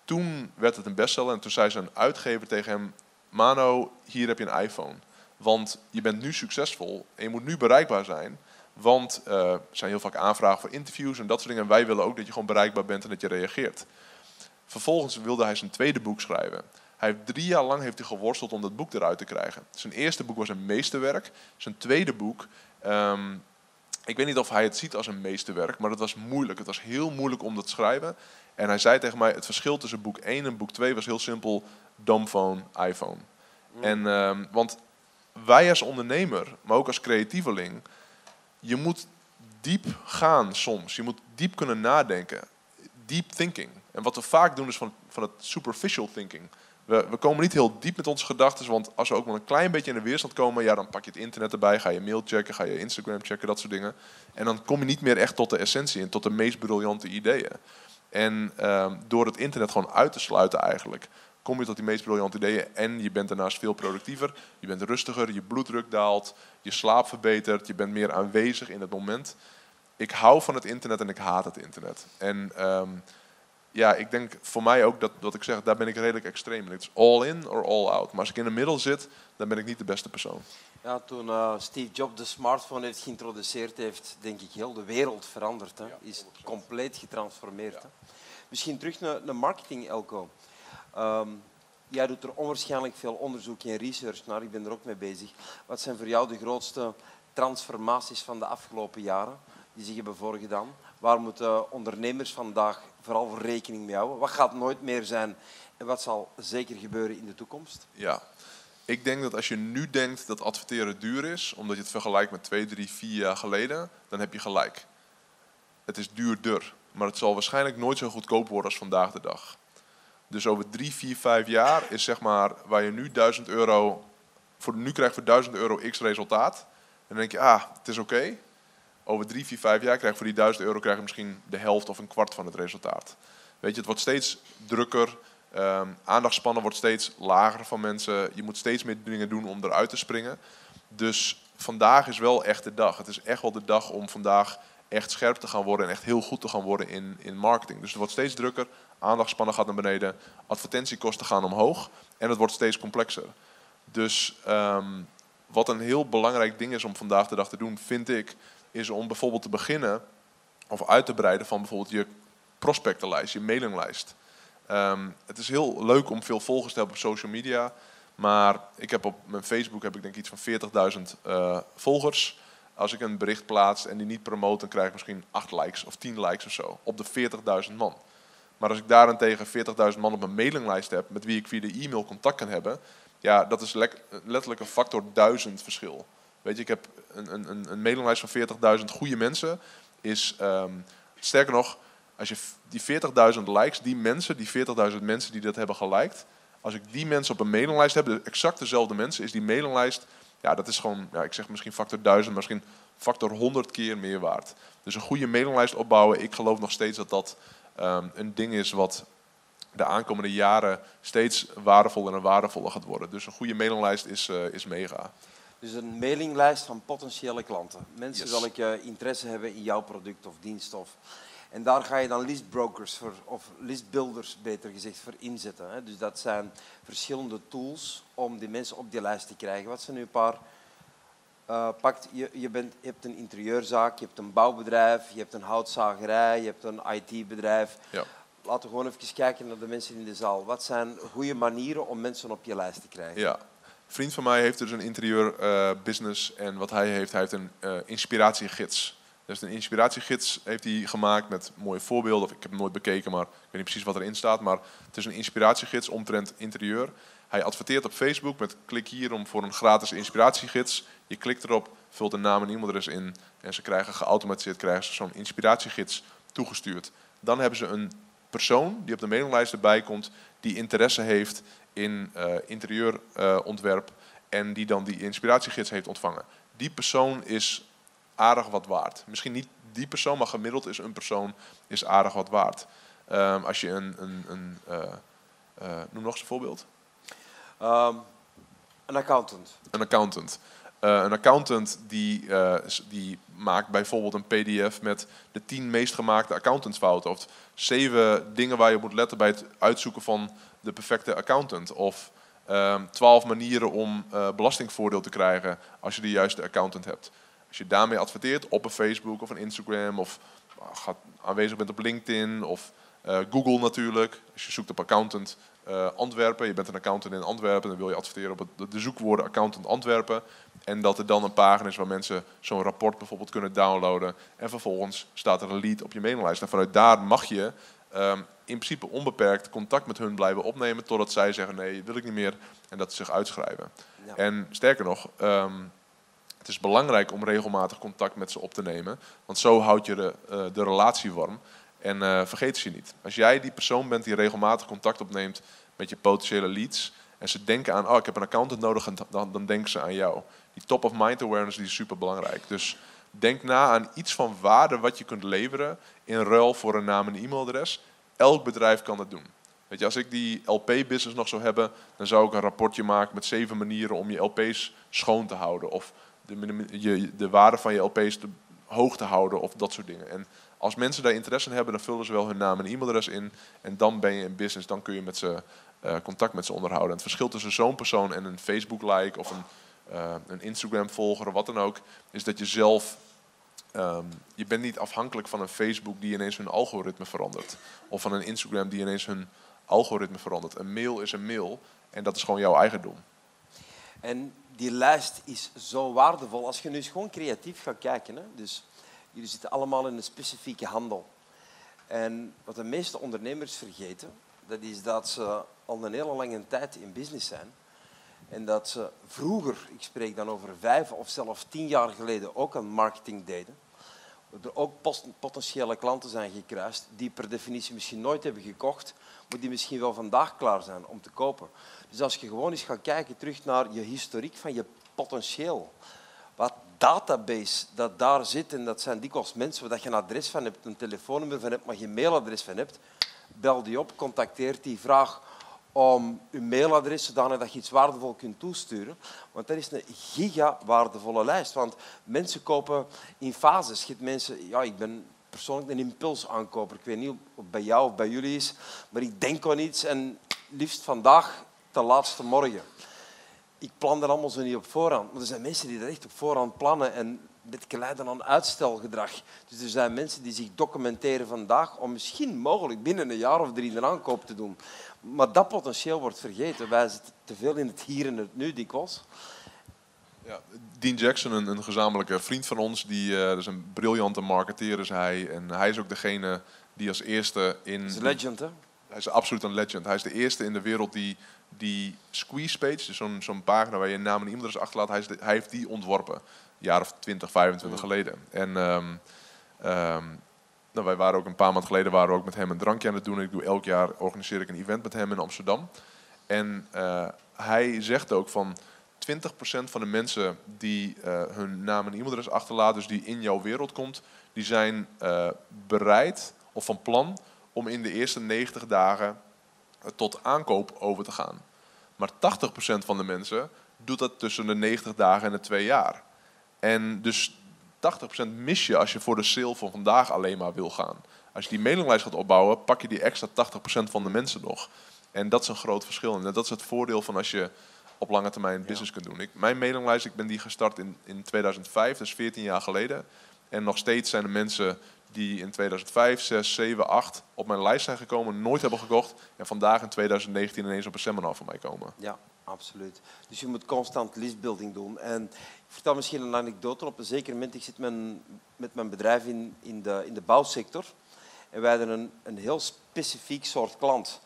Toen werd het een bestseller en toen zei zijn uitgever tegen hem... Mano, hier heb je een iPhone. Want je bent nu succesvol en je moet nu bereikbaar zijn. Want uh, er zijn heel vaak aanvragen voor interviews en dat soort dingen. En wij willen ook dat je gewoon bereikbaar bent en dat je reageert. Vervolgens wilde hij zijn tweede boek schrijven. Hij heeft drie jaar lang heeft hij geworsteld om dat boek eruit te krijgen. Zijn eerste boek was een meesterwerk. Zijn tweede boek, ehm, ik weet niet of hij het ziet als een meesterwerk, maar het was moeilijk. Het was heel moeilijk om dat te schrijven. En hij zei tegen mij, het verschil tussen boek 1 en boek 2 was heel simpel, domphone, iPhone. Mm. En, um, want wij als ondernemer, maar ook als creatieveling, je moet diep gaan soms. Je moet diep kunnen nadenken. Deep thinking. En wat we vaak doen is van, van het superficial thinking. We, we komen niet heel diep met onze gedachten, want als we ook maar een klein beetje in de weerstand komen, ja, dan pak je het internet erbij, ga je mail checken, ga je Instagram checken, dat soort dingen. En dan kom je niet meer echt tot de essentie en tot de meest briljante ideeën. En uh, door het internet gewoon uit te sluiten eigenlijk, kom je tot die meest briljante ideeën. En je bent daarnaast veel productiever, je bent rustiger, je bloeddruk daalt, je slaap verbetert, je bent meer aanwezig in het moment. Ik hou van het internet en ik haat het internet. En um, ja, ik denk voor mij ook dat, dat ik zeg, daar ben ik redelijk extreem in. Het is all in or all out. Maar als ik in de middel zit, dan ben ik niet de beste persoon. Ja, toen uh, Steve Jobs de smartphone heeft geïntroduceerd, heeft denk ik heel de wereld veranderd. Hè. is compleet getransformeerd. Hè. Misschien terug naar, naar marketing, Elko. Um, jij doet er onwaarschijnlijk veel onderzoek en research naar. Ik ben er ook mee bezig. Wat zijn voor jou de grootste transformaties van de afgelopen jaren die zich hebben voorgedaan? Waar moeten ondernemers vandaag vooral voor rekening mee houden? Wat gaat nooit meer zijn en wat zal zeker gebeuren in de toekomst? Ja, ik denk dat als je nu denkt dat adverteren duur is, omdat je het vergelijkt met twee, drie, vier jaar geleden, dan heb je gelijk. Het is duurder, maar het zal waarschijnlijk nooit zo goedkoop worden als vandaag de dag. Dus over drie, vier, vijf jaar is zeg maar waar je nu 1000 euro, voor, nu krijgt voor 1000 euro x resultaat. En dan denk je, ah, het is oké over drie, vier, vijf jaar krijg je voor die duizend euro krijg je misschien de helft of een kwart van het resultaat. Weet je, het wordt steeds drukker. Um, aandachtspannen wordt steeds lager van mensen. Je moet steeds meer dingen doen om eruit te springen. Dus vandaag is wel echt de dag. Het is echt wel de dag om vandaag echt scherp te gaan worden en echt heel goed te gaan worden in, in marketing. Dus het wordt steeds drukker, aandachtspannen gaat naar beneden, advertentiekosten gaan omhoog en het wordt steeds complexer. Dus um, wat een heel belangrijk ding is om vandaag de dag te doen, vind ik, is om bijvoorbeeld te beginnen of uit te breiden van bijvoorbeeld je prospectenlijst, je mailinglijst. Um, het is heel leuk om veel volgers te hebben op social media, maar ik heb op mijn Facebook heb ik denk iets van 40.000 uh, volgers. Als ik een bericht plaats en die niet promoot, dan krijg ik misschien 8 likes of 10 likes of zo op de 40.000 man. Maar als ik daarentegen 40.000 man op mijn mailinglijst heb, met wie ik via de e-mail contact kan hebben, ja, dat is letterlijk een factor 1000 verschil. Weet je, ik heb een, een, een mailinglijst van 40.000 goede mensen. Is, um, sterker nog, als je die 40.000 likes, die mensen, die 40.000 mensen die dat hebben geliked, als ik die mensen op een mailinglijst heb, de exact dezelfde mensen, is die mailinglijst, ja, dat is gewoon, ja, ik zeg misschien factor 1000, misschien factor 100 keer meer waard. Dus een goede mailinglijst opbouwen, ik geloof nog steeds dat dat um, een ding is wat de aankomende jaren steeds waardevoller en waardevoller gaat worden. Dus een goede mailinglijst is, uh, is mega. Dus een mailinglijst van potentiële klanten. Mensen yes. welke interesse hebben in jouw product of dienst. Of, en daar ga je dan listbrokers voor, of listbuilders beter gezegd voor inzetten. Hè. Dus dat zijn verschillende tools om die mensen op die lijst te krijgen. Wat zijn nu een paar... Uh, pakt, je, je, bent, je hebt een interieurzaak, je hebt een bouwbedrijf, je hebt een houtzagerij, je hebt een IT-bedrijf. Ja. Laten we gewoon even kijken naar de mensen in de zaal. Wat zijn goede manieren om mensen op je lijst te krijgen? Ja, vriend van mij heeft dus een interieur uh, business en wat hij heeft, hij heeft een uh, inspiratiegids. Dus een inspiratiegids heeft hij gemaakt met mooie voorbeelden. Of ik heb hem nooit bekeken, maar ik weet niet precies wat erin staat. Maar het is een inspiratiegids omtrent interieur. Hij adverteert op Facebook met klik hier om voor een gratis inspiratiegids. Je klikt erop, vult een naam en e-mailadres in en ze krijgen geautomatiseerd krijgen ze zo'n inspiratiegids toegestuurd. Dan hebben ze een persoon die op de mailinglijst erbij komt, die interesse heeft in uh, interieurontwerp en die dan die inspiratiegids heeft ontvangen. Die persoon is aardig wat waard. Misschien niet die persoon, maar gemiddeld is een persoon is aardig wat waard. Um, als je een, een, een uh, noem nog eens een voorbeeld. Um, een accountant. Een accountant. Uh, een accountant die, uh, die maakt bijvoorbeeld een pdf met de tien meest gemaakte accountantsfouten. Of zeven dingen waar je moet letten bij het uitzoeken van de perfecte accountant. Of Ehm, 12 manieren om eh, belastingvoordeel te krijgen als je de juiste accountant hebt. Als je daarmee adverteert op een Facebook of een Instagram of nou, gaat, aanwezig bent op LinkedIn of eh, Google natuurlijk. Als je zoekt op accountant eh, Antwerpen, je bent een accountant in Antwerpen, dan wil je adverteren op het, de zoekwoorden accountant Antwerpen. En dat er dan een pagina is waar mensen zo'n rapport bijvoorbeeld kunnen downloaden. En vervolgens staat er een lead op je mailinglijst. En vanuit daar mag je ehm, in principe onbeperkt contact met hun blijven opnemen totdat zij zeggen nee, wil ik niet meer. En dat ze zich uitschrijven. Ja. En sterker nog, ehm, het is belangrijk om regelmatig contact met ze op te nemen. Want zo houd je de, eh, de relatie warm. En eh, vergeet ze niet. Als jij die persoon bent die regelmatig contact opneemt met je potentiële leads. En ze denken aan, oh ik heb een accountant nodig, en dan, dan denken ze aan jou. Die top of mind awareness die is super belangrijk. Dus denk na aan iets van waarde wat je kunt leveren in ruil voor een naam en e-mailadres. Elk bedrijf kan dat doen. Weet je, als ik die LP-business nog zou hebben, dan zou ik een rapportje maken met zeven manieren om je LP's schoon te houden. Of de, je, de waarde van je LP's te, hoog te houden of dat soort dingen. En als mensen daar interesse in hebben, dan vullen ze wel hun naam en e-mailadres in. En dan ben je in business, dan kun je met ze, uh, contact met ze onderhouden. En het verschil tussen zo'n persoon en een Facebook-like of een, uh, een Instagram-volger of wat dan ook, is dat je zelf Um, je bent niet afhankelijk van een Facebook die ineens hun algoritme verandert. Of van een Instagram die ineens hun algoritme verandert. Een mail is een mail en dat is gewoon jouw eigendom. En die lijst is zo waardevol als je nu eens gewoon creatief gaat kijken. Hè? Dus jullie zitten allemaal in een specifieke handel. En wat de meeste ondernemers vergeten, dat is dat ze al een hele lange tijd in business zijn. En dat ze vroeger, ik spreek dan over vijf of zelfs tien jaar geleden, ook aan marketing deden. Er ook potentiële klanten zijn gekruist die per definitie misschien nooit hebben gekocht, maar die misschien wel vandaag klaar zijn om te kopen. Dus als je gewoon eens gaat kijken terug naar je historiek van je potentieel, wat database dat daar zit, en dat zijn dikwijls mensen waar je een adres van hebt, een telefoonnummer van hebt, maar geen mailadres van hebt, bel die op, contacteer die, vraag om uw mailadres zodanig dat je iets waardevol kunt toesturen. Want dat is een giga waardevolle lijst. Want mensen kopen in fases. Je mensen, ja, ik ben persoonlijk een impulsaankoper. Ik weet niet of het bij jou of bij jullie is, maar ik denk aan iets en liefst vandaag, de laatste morgen. Ik plan dat allemaal zo niet op voorhand. Maar er zijn mensen die dat echt op voorhand plannen en dit geleiden aan uitstelgedrag. Dus er zijn mensen die zich documenteren vandaag om misschien mogelijk binnen een jaar of drie een aankoop te doen. Maar dat potentieel wordt vergeten. Wij zitten te veel in het hier en het nu dikwijls. Ja, Dean Jackson, een, een, gezamenlijke vriend van ons, die uh, is een briljante marketeer is hij. En hij is ook degene die als eerste in... Hij is een legend, hè? Hij is absoluut een legend. Hij is de eerste in de wereld die die squeeze page, dus zo'n zo'n pagina waar je een naam en e-mailadres achterlaat, hij, hij heeft die ontworpen. Een jaar of 20, 25 geleden. En um, um, nou, wij waren ook een paar maanden geleden waren we ook met hem een drankje aan het doen. Ik doe elk jaar organiseer ik een event met hem in Amsterdam. En uh, hij zegt ook van 20% van de mensen die uh, hun naam en e-mailadres achterlaten, dus die in jouw wereld komt, die zijn uh, bereid of van plan om in de eerste 90 dagen tot aankoop over te gaan. Maar 80% van de mensen doet dat tussen de 90 dagen en de twee jaar. En dus 80% mis je als je voor de sale van vandaag alleen maar wil gaan. Als je die mailinglijst gaat opbouwen, pak je die extra 80% van de mensen nog. En dat is een groot verschil. En dat is het voordeel van als je op lange termijn business kunt doen. Ik, mijn mailinglijst, ik ben die gestart in, in 2005, dus 14 jaar geleden. En nog steeds zijn er mensen die in 2005, 6, 7, 8 op mijn lijst zijn gekomen, nooit hebben gekocht. En vandaag in 2019 ineens op een seminar van mij komen. Ja, absoluut. Dus je moet constant listbuilding doen. En ik vertel misschien een anekdote. Op een zeker moment, ik zit mijn, met mijn bedrijf in, in, de, in de bouwsector. En wij hadden een, een heel specifiek soort klant.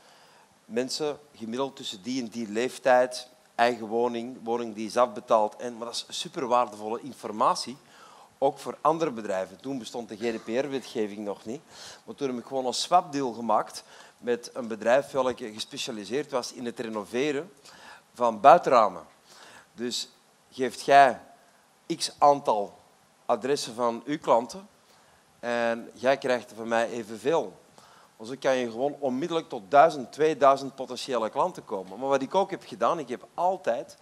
Mensen gemiddeld tussen die en die leeftijd, eigen woning, woning die is afbetaald. En, maar dat is super waardevolle informatie ook voor andere bedrijven. Toen bestond de GDPR-wetgeving nog niet. Maar toen heb ik gewoon een swapdeal gemaakt met een bedrijf dat gespecialiseerd was in het renoveren van buitenramen. Dus geeft jij x aantal adressen van uw klanten en jij krijgt er van mij evenveel. Dus dan kan je gewoon onmiddellijk tot 1000, 2000 potentiële klanten komen. Maar wat ik ook heb gedaan, ik heb altijd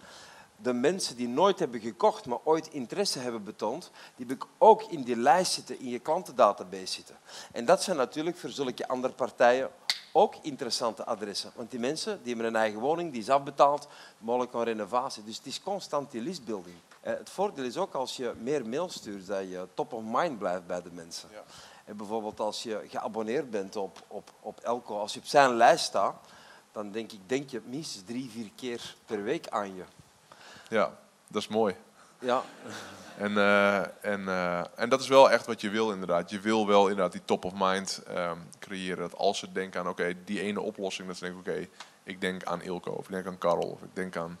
de mensen die nooit hebben gekocht, maar ooit interesse hebben betoond, die heb ik ook in die lijst zitten, in je klantendatabase zitten. En dat zijn natuurlijk voor zulke andere partijen ook interessante adressen. Want die mensen die hebben een eigen woning, die is afbetaald, mogelijk een renovatie. Dus het is constant die listbuilding. Eh, het voordeel is ook als je meer mails stuurt, dat je top of mind blijft bij de mensen. Ja. En bijvoorbeeld als je geabonneerd bent op, op, op Elko, als je op zijn lijst staat, dan denk ik, denk je minstens drie, vier keer per week aan je. Ja, dat is mooi. Ja, En, eh, en, eh, en dat is wel echt wat je wil inderdaad. Je wil wel inderdaad die top of mind ehm, creëren. Dat als ze denken aan oké, die ene oplossing, dat ze denken oké, ik denk aan Ilko of ik denk aan Karel of ik denk aan...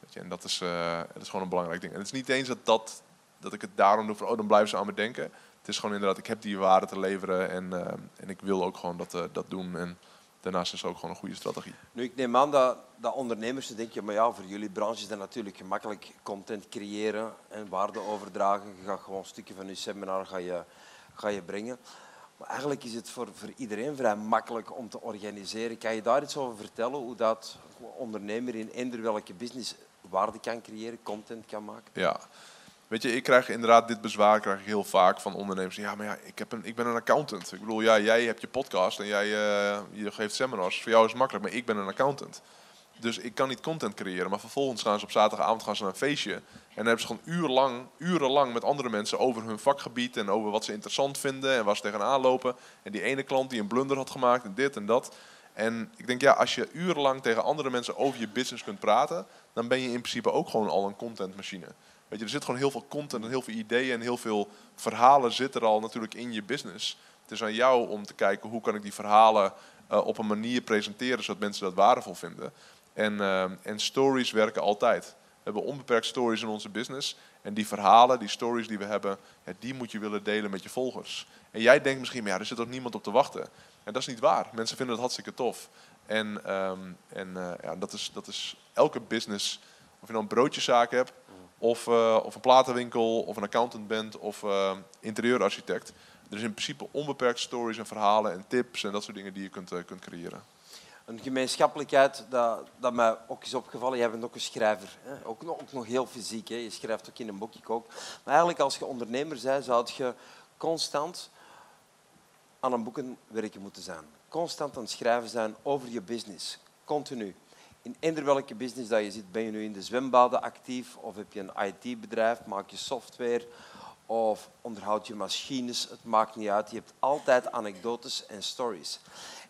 Weet je, en dat is, eh, dat is gewoon een belangrijk ding. En het is niet eens dat, dat, dat ik het daarom doe van oh, dan blijven ze aan me denken. Het is gewoon inderdaad, ik heb die waarde te leveren en, ehm, en ik wil ook gewoon dat, dat doen. En daarnaast is het ook gewoon een goede strategie. Nu, ik neem aan dat, dat ondernemers denken, maar ja, voor jullie branche is dat natuurlijk gemakkelijk content creëren en waarde overdragen. Je gaat gewoon stukken van je seminar ga je, ga je brengen. Maar eigenlijk is het voor, voor iedereen vrij makkelijk om te organiseren. Kan je daar iets over vertellen, hoe dat ondernemer in eender welke business waarde kan creëren, content kan maken? Ja. Weet je, ik krijg inderdaad dit bezwaar krijg ik heel vaak van ondernemers. Ja, maar ja, ik, heb een, ik ben een accountant. Ik bedoel, ja, jij hebt je podcast en jij uh, je geeft seminars. Voor jou is het makkelijk, maar ik ben een accountant. Dus ik kan niet content creëren. Maar vervolgens gaan ze op zaterdagavond gaan ze naar een feestje. En dan hebben ze gewoon urenlang, urenlang met andere mensen over hun vakgebied. En over wat ze interessant vinden en waar ze tegenaan lopen. En die ene klant die een blunder had gemaakt en dit en dat. En ik denk, ja, als je urenlang tegen andere mensen over je business kunt praten, dan ben je in principe ook gewoon al een contentmachine. Weet je, er zit gewoon heel veel content en heel veel ideeën en heel veel verhalen zitten er al natuurlijk in je business. Het is aan jou om te kijken hoe kan ik die verhalen uh, op een manier presenteren zodat mensen dat waardevol vinden. En, uh, en stories werken altijd. We hebben onbeperkt stories in onze business. En die verhalen, die stories die we hebben, die moet je willen delen met je volgers. En jij denkt misschien, maar ja, er zit ook niemand op te wachten. En dat is niet waar. Mensen vinden het hartstikke tof. En, um, en uh, ja, dat, is, dat is elke business, of je nou een broodjeszaak hebt, of, uh, of een platenwinkel, of een accountant bent, of uh, interieurarchitect. Er is in principe onbeperkt stories en verhalen en tips en dat soort dingen die je kunt, uh, kunt creëren. Een gemeenschappelijkheid dat, dat mij ook is opgevallen. Jij bent ook een schrijver. Hè? Ook, nog, ook nog heel fysiek. Hè? Je schrijft ook in een boek, ik ook. Maar eigenlijk als je ondernemer bent, zou je constant aan een boeken werken moeten zijn. Constant aan het schrijven zijn over je business. Continu in eender welke business dat je zit, ben je nu in de zwembaden actief of heb je een IT-bedrijf, maak je software of onderhoud je machines, het maakt niet uit. Je hebt altijd anekdotes en stories.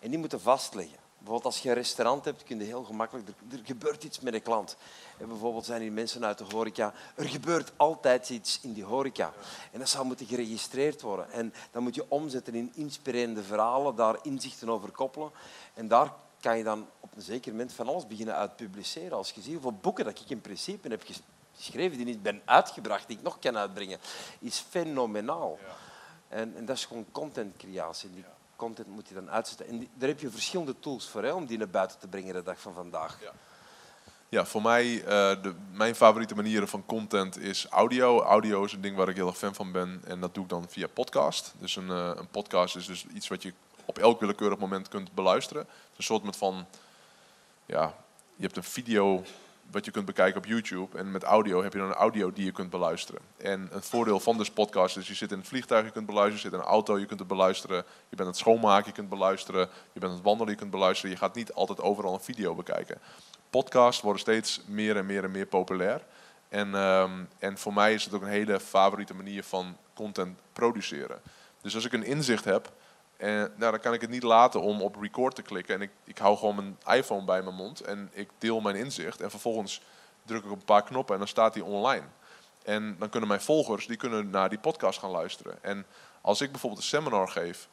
En die moeten vastleggen. Bijvoorbeeld als je een restaurant hebt, kun je heel gemakkelijk... Er, gebeurt iets met een klant. En bijvoorbeeld zijn hier mensen uit de horeca. Er gebeurt altijd iets in die horeca. En dat zou moeten geregistreerd worden. En dan moet je omzetten in inspirerende verhalen, daar inzichten over koppelen. En daar kan je dan op een zeker moment van alles beginnen uitpubliceren. Als je ziet hoeveel boeken dat ik in principe heb geschreven die niet ben uitgebracht, die ik nog kan uitbrengen, is fenomenaal. Ja. En, en, dat is gewoon contentcreatie. Die content moet je dan uitzetten. En die, daar heb je verschillende tools voor hè, om die naar buiten te brengen de dag van vandaag. Ja. Ja, voor mij, uh, de, mijn favoriete manieren van content is audio. Audio is een ding waar ik heel erg fan van ben. En dat doe ik dan via podcast. Dus een, uh, een podcast is dus iets wat je op elk willekeurig moment kunt beluisteren. Een soort van, ja, je hebt een video wat je kunt bekijken op YouTube. En met audio heb je dan een audio die je kunt beluisteren. En een voordeel van dus podcast is, je zit in een vliegtuig, je kunt beluisteren. Je zit in een auto, je kunt het beluisteren. Je bent aan het schoonmaken, je kunt beluisteren. Je bent aan het wandelen, je kunt beluisteren. Je gaat niet altijd overal een video bekijken. Podcasts worden steeds meer en meer en meer populair. En, um, en voor mij is het ook een hele favoriete manier van content produceren. Dus als ik een inzicht heb, en nou, dan kan ik het niet laten om op record te klikken. En ik, ik hou gewoon mijn iPhone bij mijn mond en ik deel mijn inzicht. En vervolgens druk ik op een paar knoppen en dan staat die online. En dan kunnen mijn volgers die kunnen naar die podcast gaan luisteren. En als ik bijvoorbeeld een seminar geef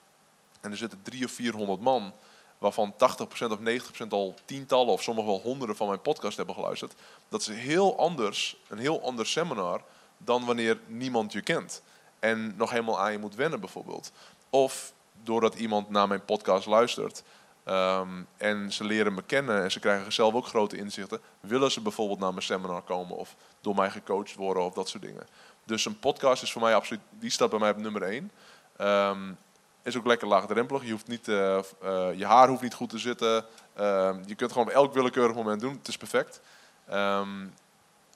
en er zitten drie of 400 man, waarvan 80% of 90% al tientallen of sommige wel honderden van mijn podcast hebben geluisterd, dat is heel anders, een heel ander seminar dan wanneer niemand je kent. En nog helemaal aan je moet wennen bijvoorbeeld. Of doordat iemand naar mijn podcast luistert um, en ze leren me kennen en ze krijgen zelf ook grote inzichten, willen ze bijvoorbeeld naar mijn seminar komen of door mij gecoacht worden of dat soort dingen. Dus een podcast is voor mij absoluut, die staat bij mij op nummer 1. Um, is ook lekker laagdrempelig. Je, hoeft niet, uh, uh, je haar hoeft niet goed te zitten. Uh, je kunt gewoon op elk willekeurig moment doen. Het is perfect.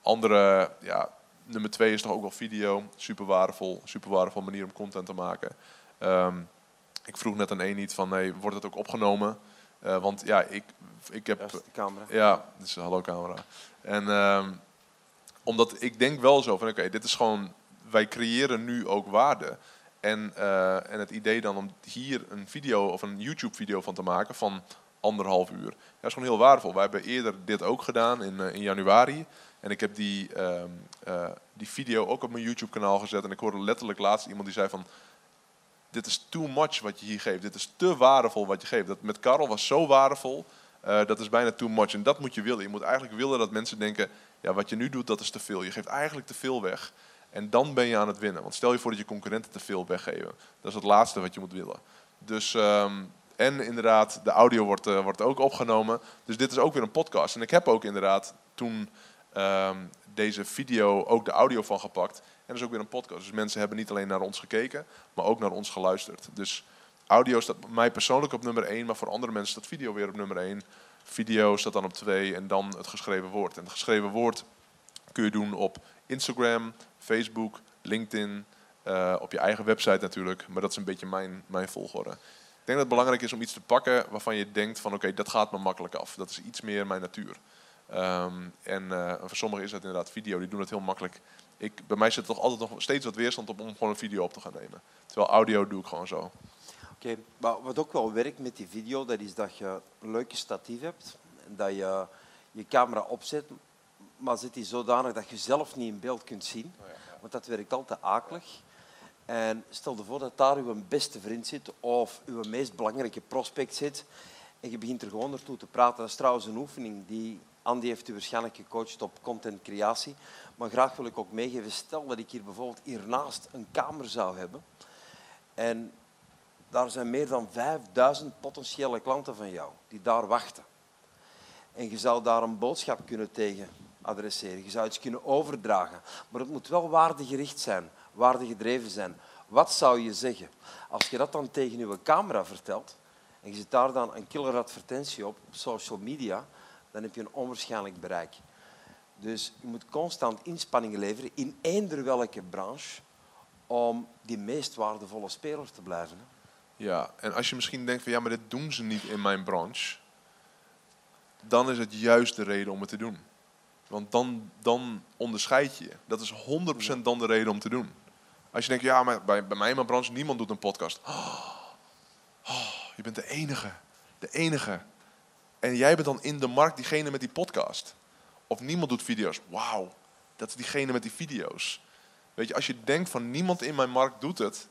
Andere, ja, nummer twee is toch ook wel video. Super waardevol, super waardevol manier om content te maken. Ik vroeg net aan één niet van, nee, wordt het ook opgenomen? Eh, want ja, ik, ik heb... De camera. Ja, dus hallo camera. En ehm, omdat ik denk wel zo van, oké, dit is gewoon, wij creëren nu ook waarde. En, eh, en het idee dan om hier een video of een YouTube-video van te maken van anderhalf uur, dat is gewoon heel waardevol. Wij hebben eerder dit ook gedaan in, eh, in januari. En ik heb die, ehm, eh, die video ook op mijn YouTube-kanaal gezet. En ik hoorde letterlijk laatst iemand die zei van, dit is too much wat je hier geeft. Dit is te waardevol wat je geeft. Dat met Karel was zo waardevol. eh, dat is bijna too much. En dat moet je willen. Je moet eigenlijk willen dat mensen denken, ja, wat je nu doet, dat is te veel. Je geeft eigenlijk te veel weg. En dan ben je aan het winnen. Want stel je voor dat je concurrenten te veel weggeven. Dat is het laatste wat je moet willen. Dus, ehm, en inderdaad, de audio wordt, eh, wordt ook opgenomen. Dus dit is ook weer een podcast. En ik heb ook inderdaad toen ehm, deze video ook de audio van gepakt. En dat is ook weer een podcast. Dus mensen hebben niet alleen naar ons gekeken, maar ook naar ons geluisterd. Dus audio staat bij mij persoonlijk op nummer 1, maar voor andere mensen staat video weer op nummer 1. Video staat dan op 2 en dan het geschreven woord. En het geschreven woord kun je doen op Instagram, Facebook, LinkedIn, eh, op je eigen website natuurlijk. Maar dat is een beetje mijn, mijn volgorde. Ik denk dat het belangrijk is om iets te pakken waarvan je denkt van oké, dat gaat me makkelijk af. Dat is iets meer mijn natuur. Ehm, en eh, voor sommigen is dat inderdaad video, die doen het heel makkelijk. Ik, bij mij zit er toch altijd nog steeds wat weerstand op om gewoon een video op te gaan nemen. Terwijl audio doe ik gewoon zo. Oké, maar wat ook wel werkt met die video, dat is dat je een leuke statief hebt. En dat je je camera opzet, maar zet die zodanig dat je zelf niet in beeld kunt zien. Want dat werkt altijd akelig. En stel je voor dat daar uw beste vriend zit of uw meest belangrijke prospect zit. En je begint er gewoon naartoe te praten. Dat is trouwens een oefening die Andy heeft u waarschijnlijk gecoacht op contentcreatie. Maar graag wil ik ook meegeven, stel dat ik hier bijvoorbeeld hiernaast een kamer zou hebben. En daar zijn meer dan 5000 potentiële klanten van jou die daar wachten. En je zou daar een boodschap kunnen tegen adresseren. Je zou iets kunnen overdragen. Maar het moet wel waardegericht zijn, waardegedreven zijn. Wat zou je zeggen? Als je dat dan tegen je camera vertelt en je zet daar dan een killer advertentie op op social media, dan heb je een onwaarschijnlijk bereik. Dus je moet constant inspanningen leveren in eender welke branche om die meest waardevolle speler te blijven. Ja, en als je misschien denkt van ja, maar dit doen ze niet in mijn branche, dan is het juist de reden om het te doen. Want dan, dan onderscheid je je. Dat is 100% dan de reden om te doen. Als je denkt, ja, maar bij, bij mij in mijn branche, niemand doet een podcast. Oh, oh, je bent de enige. De enige. En jij bent dan in de markt diegene met die podcast. Of niemand doet video's. Wauw, dat is diegene met die video's. Weet je, als je denkt van niemand in mijn markt doet het,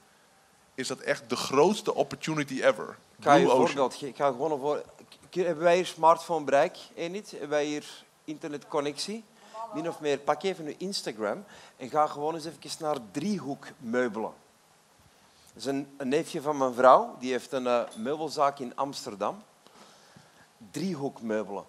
is dat echt de grootste opportunity ever. Ik ga je een voorbeeld. Ik ga gewoon een voor... Hebben wij hier smartphone bereik? Niet? Hebben wij hier internetconnectie? Min of meer. Pak even uw Instagram en ga gewoon eens even naar driehoekmeubelen. Dat is een, een neefje van mijn vrouw, die heeft een eh, meubelzaak in Amsterdam. Driehoekmeubelen.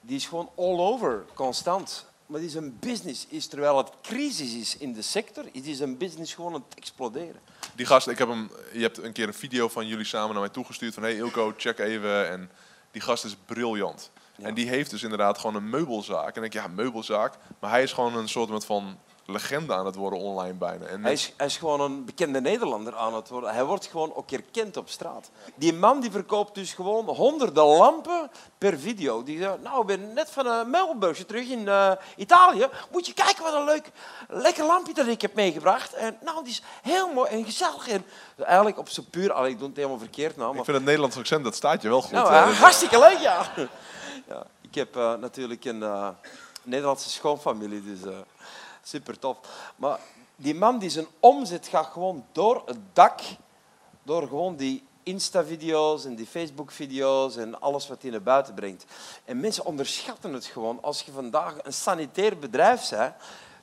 Die is gewoon all over, constant. Maar die zijn business is, terwijl het crisis is in de sector, is die zijn business gewoon aan het exploderen. Die gast, ik heb hem, je hebt een keer een video van jullie samen naar mij toegestuurd van hey Ilko, check even. En die gast is briljant. Ja. En die heeft dus inderdaad gewoon een meubelzaak. En ik denk, ja, meubelzaak. Maar hij is gewoon een soort van legende aan het worden online bijna. En Hij is, hij is gewoon een bekende Nederlander aan het worden. Hij wordt gewoon ook erkend op straat. Die man die verkoopt dus gewoon honderden lampen per video. Die zegt, nou, ik ben net van een meubelbeursje terug in eh, Italië. Moet je kijken wat een leuk, lekker lampje dat ik heb meegebracht. En nou, die is heel mooi en gezellig. En eigenlijk op zijn puur... Allee, ik doe het helemaal verkeerd nou, ik maar vind het Nederlands accent, dat staat je wel goed. nou, eh, eh, hartstikke leuk, ja. ja ik heb eh, natuurlijk een eh, Nederlandse schoonfamilie, dus eh, super tof. Maar die man die zijn omzet gaat gewoon door het dak, door gewoon die Insta-video's en die Facebook-video's en alles wat hij naar buiten brengt. En mensen onderschatten het gewoon. Als je vandaag een sanitair bedrijf bent,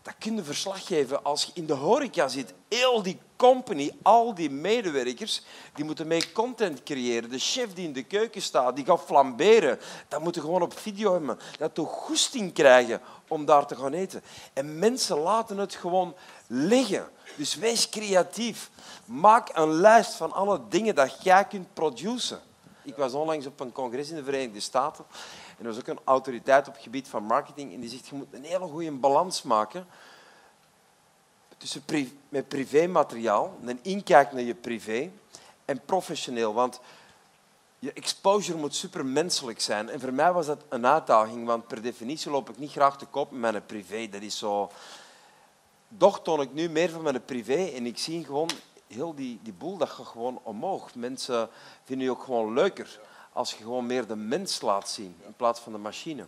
dat kun je verslag geven als je in de horeca zit. Heel die company, al die medewerkers, die moeten mee content creëren. De chef die in de keuken staat, die gaat flamberen. Dat moeten gewoon op video hebben. Dat toch goesting krijgen om daar te gaan eten. En mensen laten het gewoon liggen. Dus wees creatief. Maak een lijst van alle dingen dat jij kunt produceren. Ik was onlangs op een congres in de Verenigde Staten. En er was ook een autoriteit op het gebied van marketing. En die zegt, je moet een hele goede balans maken tussen met privémateriaal, een inkijk naar je privé, en professioneel. Want je exposure moet supermenselijk zijn. En voor mij was dat een uitdaging, want per definitie loop ik niet graag te koop met mijn privé. Dat is zo... Doch toon ik nu meer van mijn privé en ik zie gewoon heel die, die boel, dat gaat gewoon omhoog. Mensen vinden je ook gewoon leuker als je gewoon meer de mens laat zien in plaats van de machine.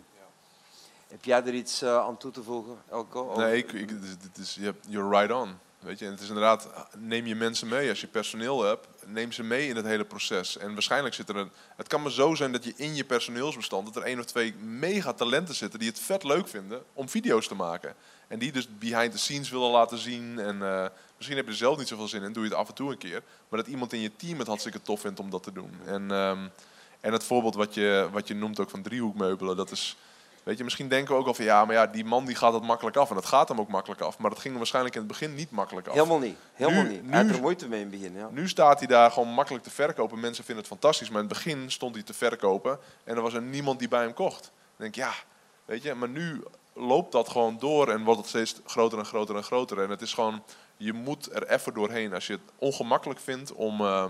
Heb jij er iets uh, aan toe te voegen, Elko? Nee, ik, ik, het is, you're right on. Weet je, en het is inderdaad, neem je mensen mee. Als je personeel hebt, neem ze mee in het hele proces. En waarschijnlijk zit er een. Het kan maar zo zijn dat je in je personeelsbestand. dat er één of twee mega talenten zitten. die het vet leuk vinden om video's te maken. En die dus behind the scenes willen laten zien. En uh, misschien heb je zelf niet zoveel zin in, doe je het af en toe een keer. Maar dat iemand in je team het hartstikke tof vindt om dat te doen. En, um, en het voorbeeld wat je, wat je noemt ook van driehoekmeubelen, dat is Weet je, misschien denken we ook al van ja, maar ja, die man die gaat het makkelijk af. En dat gaat hem ook makkelijk af. Maar dat ging hem waarschijnlijk in het begin niet makkelijk af. Helemaal niet. Helemaal nu, niet. Hij er moeite mee in het begin. Ja. Nu staat hij daar gewoon makkelijk te verkopen. Mensen vinden het fantastisch. Maar in het begin stond hij te verkopen. En er was er niemand die bij hem kocht. Dan denk ik, ja, weet je, maar nu loopt dat gewoon door en wordt het steeds groter en groter en groter. En het is gewoon, je moet er even doorheen. Als je het ongemakkelijk vindt om, uh,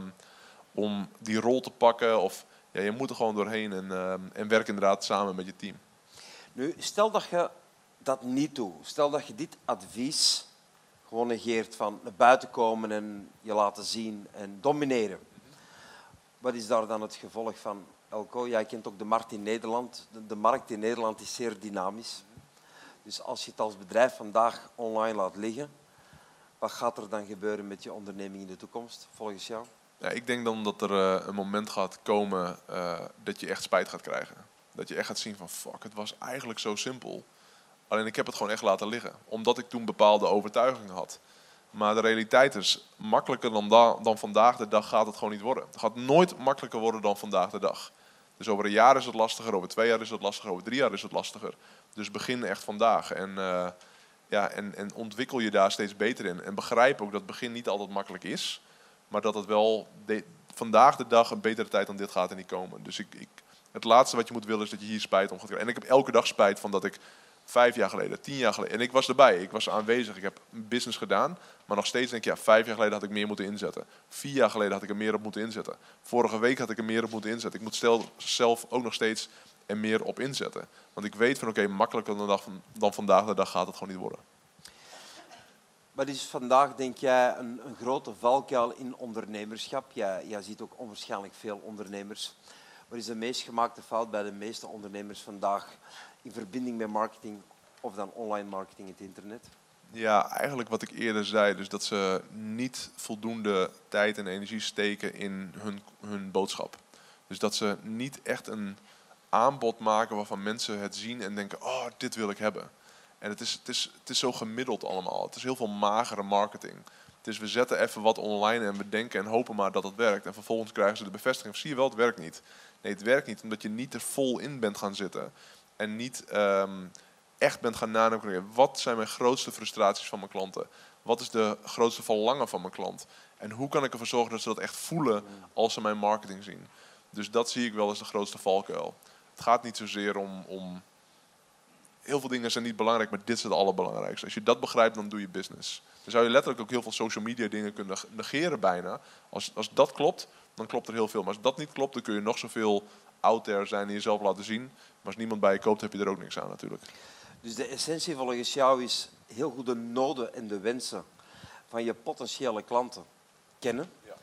om die rol te pakken. Of ja, je moet er gewoon doorheen en, uh, en werk inderdaad samen met je team. Nu, stel dat je dat niet doet. Stel dat je dit advies gewoon negeert van naar buiten komen en je laten zien en domineren. Wat is daar dan het gevolg van, Elko? Jij kent ook de markt in Nederland. De, de markt in Nederland is zeer dynamisch. Dus als je het als bedrijf vandaag online laat liggen, wat gaat er dan gebeuren met je onderneming in de toekomst, volgens jou? Ik denk dan dat er uh, een moment gaat komen uh, dat je echt spijt gaat krijgen. Dat je echt gaat zien van fuck, het was eigenlijk zo simpel. Alleen ik heb het gewoon echt laten liggen. Omdat ik toen bepaalde overtuigingen had. Maar de realiteit is, makkelijker dan, dan vandaag de dag gaat het gewoon niet worden. Het gaat nooit makkelijker worden dan vandaag de dag. Dus over een jaar is het lastiger, over twee jaar is het lastiger, over drie jaar is het lastiger. Dus begin echt vandaag. En, uh, ja, en, en ontwikkel je daar steeds beter in. En begrijp ook dat begin niet altijd makkelijk is. Maar dat het wel vandaag de dag een betere tijd dan dit gaat en niet komen. Dus ik, ik het laatste wat je moet willen is dat je hier spijt om gaat krijgen. En ik heb elke dag spijt van dat ik vijf jaar geleden, tien jaar geleden. En ik was erbij, ik was aanwezig, ik heb business gedaan. Maar nog steeds denk ik, ja, vijf jaar geleden had ik meer moeten inzetten. Vier jaar geleden had ik er meer op moeten inzetten. Vorige week had ik er meer op moeten inzetten. Ik moet stel, zelf ook nog steeds er meer op inzetten. Want ik weet van, oké, makkelijker dan, dan vandaag de dag gaat het gewoon niet worden. Wat is vandaag, denk jij, een, een grote valkuil in ondernemerschap? Jij, ziet ook onwaarschijnlijk veel ondernemers wat is de meest gemaakte fout bij de meeste ondernemers vandaag in verbinding met marketing of dan online marketing in het internet? Ja, eigenlijk wat ik eerder zei, dus dat ze niet voldoende tijd en energie steken in hun, hun boodschap. Dus dat ze niet echt een aanbod maken waarvan mensen het zien en denken, oh, dit wil ik hebben. En het is, het, is, het is zo gemiddeld allemaal. Het is heel veel magere marketing. Het is we zetten even wat online en we denken en hopen maar dat het werkt. En vervolgens krijgen ze de bevestiging, zie je wel, het werkt niet. Nee, het werkt niet omdat je niet er vol in bent gaan zitten. En niet ehm, echt bent gaan nadenken. Wat zijn mijn grootste frustraties van mijn klanten? Wat is de grootste verlangen van mijn klant? En hoe kan ik ervoor zorgen dat ze dat echt voelen als ze mijn marketing zien? Dus dat zie ik wel als de grootste valkuil. Het gaat niet zozeer om, om heel veel dingen zijn niet belangrijk, maar dit is het allerbelangrijkste. Als je dat begrijpt, dan doe je business. Dan zou je letterlijk ook heel veel social media dingen kunnen negeren bijna. Als, als dat klopt, dan klopt er heel veel. Maar als dat niet klopt, dan kun je nog zoveel out there zijn en jezelf laten zien. Maar als niemand bij je koopt, heb je er ook niks aan natuurlijk. Dus de essentie volgens jou is heel goed de noden en de wensen van je potentiële klanten kennen. Ja.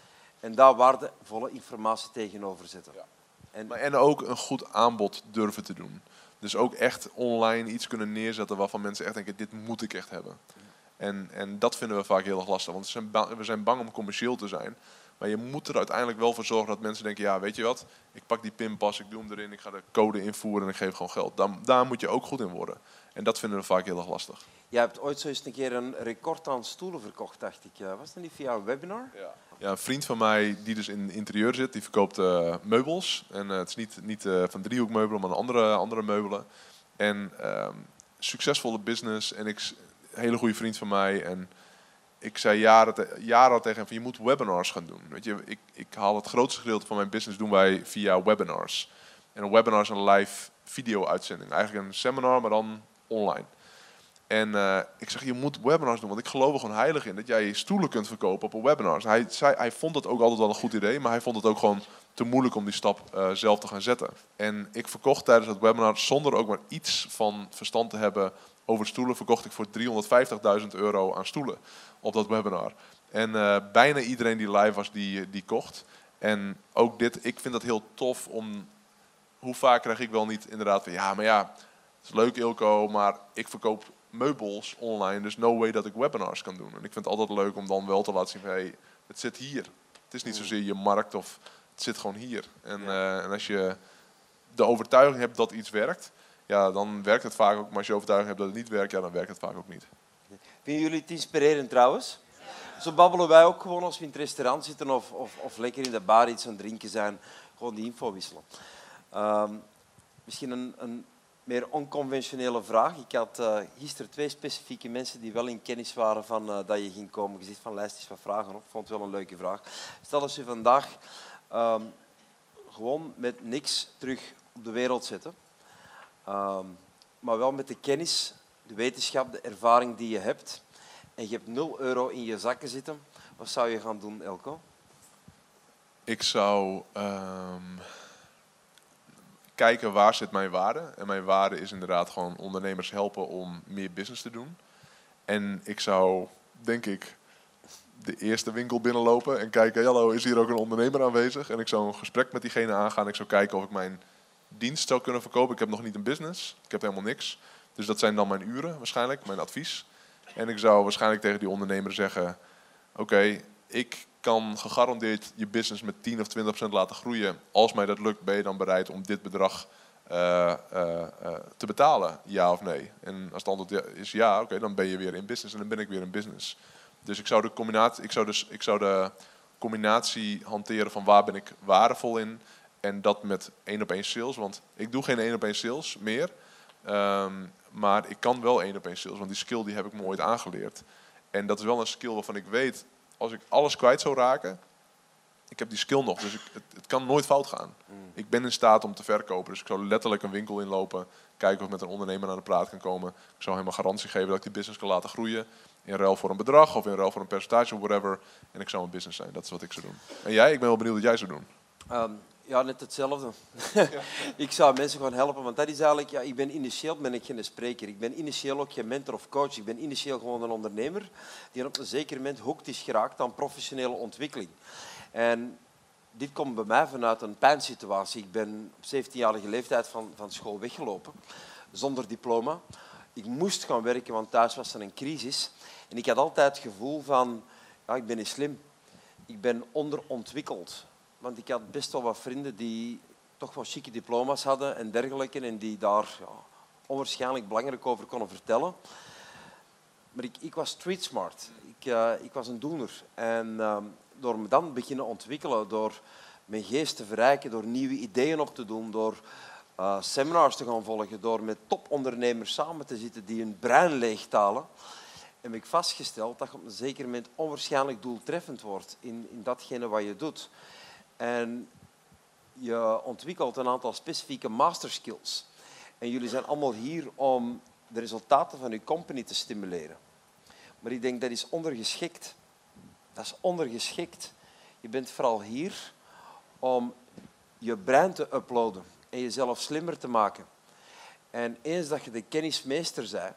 En daar waardevolle informatie tegenover zetten. Ja. En, maar, en ook een goed aanbod durven te doen. Dus ook echt online iets kunnen neerzetten waarvan mensen echt denken, dit moet ik echt hebben. En, en dat vinden we vaak heel erg lastig, want we zijn, bang, we zijn bang om commercieel te zijn. Maar je moet er uiteindelijk wel voor zorgen dat mensen denken, ja weet je wat, ik pak die pinpas, ik doe hem erin, ik ga de code invoeren en ik geef gewoon geld. Daar, daar moet je ook goed in worden. En dat vinden we vaak heel erg lastig. Je hebt ooit zo eens een keer een record aan stoelen verkocht, dacht ik. Was dat niet via een webinar? Ja. ja, een vriend van mij die dus in interieur zit, die verkoopt uh, meubels. En uh, het is niet, niet uh, van driehoekmeubelen, maar andere, andere meubelen. En ehm, succesvolle business en ik, een hele goede vriend van mij. En ik zei jaren, te, jaren tegen hem van je moet webinars gaan doen. Weet je, ik, ik haal het grootste gedeelte van mijn business doen wij via webinars. En een webinar is een live video uitzending. Eigenlijk een seminar, maar dan online. En uh, ik zeg, je moet webinars doen, want ik geloof er gewoon heilig in dat jij je stoelen kunt verkopen op een webinar. Hij, zei, hij vond het ook altijd wel een goed idee, maar hij vond het ook gewoon te moeilijk om die stap eh, zelf te gaan zetten. En ik verkocht tijdens het webinar, zonder ook maar iets van verstand te hebben over stoelen, verkocht ik voor 350.000 euro aan stoelen op dat webinar. En eh, bijna iedereen die live was, die, die kocht. En ook dit, ik vind dat heel tof om... Hoe vaak krijg ik wel niet inderdaad van... Ja, maar ja, is leuk Ilko, maar ik verkoop meubels online. Dus no way dat ik webinars kan doen. En ik vind het altijd leuk om dan wel te laten zien van... Hey, het zit hier. Het is niet zozeer je markt of... Het zit gewoon hier. En, eh, en als je de overtuiging hebt dat iets werkt... Ja, dan werkt het vaak ook. Maar als je overtuiging hebt dat het niet werkt, ja, dan werkt het vaak ook niet. Vinden jullie het inspirerend trouwens? Zo babbelen wij ook gewoon als we in het restaurant zitten of, of, of lekker in de bar iets aan het drinken zijn. Gewoon die info wisselen. Ehm, misschien een, een meer onconventionele vraag. Ik had uh, gisteren twee specifieke mensen die wel in kennis waren van uh, dat je ging komen. Je van lijstjes van vragen op. Ik vond het wel een leuke vraag. Stel als je vandaag um, gewoon met niks terug op de wereld zetten. Um, maar wel met de kennis, de wetenschap, de ervaring die je hebt en je hebt 0 euro in je zakken zitten, wat zou je gaan doen, Elko? Ik zou um, kijken waar zit mijn waarde. En mijn waarde is inderdaad gewoon ondernemers helpen om meer business te doen. En ik zou, denk ik, de eerste winkel binnenlopen en kijken, hallo, is hier ook een ondernemer aanwezig? En ik zou een gesprek met diegene aangaan. Ik zou kijken of ik mijn dienst zou kunnen verkopen. Ik heb nog niet een business, ik heb helemaal niks. Dus dat zijn dan mijn uren waarschijnlijk, mijn advies. En ik zou waarschijnlijk tegen die ondernemer zeggen: Oké, ik kan gegarandeerd je business met 10 of 20 procent laten groeien. Als mij dat lukt, ben je dan bereid om dit bedrag uh, uh, uh, te betalen? Ja of nee? En als het antwoord is ja, oké, dan ben je weer in business en dan ben ik weer in business. Dus ik zou de combinatie, ik zou dus, ik zou de combinatie hanteren van waar ben ik waardevol in. En dat met één op één sales. Want ik doe geen één op één sales meer. Um, maar ik kan wel één op één sales, want die skill die heb ik me ooit aangeleerd. En dat is wel een skill waarvan ik weet, als ik alles kwijt zou raken, ik heb die skill nog, dus ik, het, het, kan nooit fout gaan. Mm. Ik ben in staat om te verkopen, dus ik zou letterlijk een winkel inlopen, kijken of ik met een ondernemer aan de praat kan komen. Ik zou hem een garantie geven dat ik die business kan laten groeien, in ruil voor een bedrag of in ruil voor een percentage of whatever. En ik zou een business zijn, dat is wat ik zou doen. En jij, ik ben wel benieuwd wat jij zou doen. Um, ja, net hetzelfde. ik zou mensen gewoon helpen, want dat is eigenlijk, ja, ik ben initieel ben ik geen spreker. Ik ben initieel ook geen mentor of coach. Ik ben initieel gewoon een ondernemer die op een zeker moment hoekt is geraakt aan professionele ontwikkeling. En dit komt bij mij vanuit een pijnsituatie. Ik ben op 17-jarige leeftijd van, van school weggelopen, zonder diploma. Ik moest gaan werken, want thuis was er een crisis. En ik had altijd het gevoel van, ja, ik ben niet slim. Ik ben onderontwikkeld. Want ik had best wel wat vrienden die toch wel chique diploma's hadden en dergelijke. En die daar onwaarschijnlijk belangrijk over konden vertellen. Maar ik, ik was street smart. Ik, uh, ik was een doener. En uh, door me dan beginnen ontwikkelen, door mijn geest te verrijken, door nieuwe ideeën op te doen, door uh, seminars te gaan volgen, door met topondernemers samen te zitten die hun brein leegtalen, heb ik vastgesteld dat je op een zeker moment onwaarschijnlijk doeltreffend wordt in, in datgene wat je doet. En je ontwikkelt een aantal specifieke master skills. En jullie zijn allemaal hier om de resultaten van je company te stimuleren. Maar ik denk dat is ondergeschikt. Dat is ondergeschikt. Je bent vooral hier om je brein te uploaden en jezelf slimmer te maken. En eens dat je de kennismeester bent,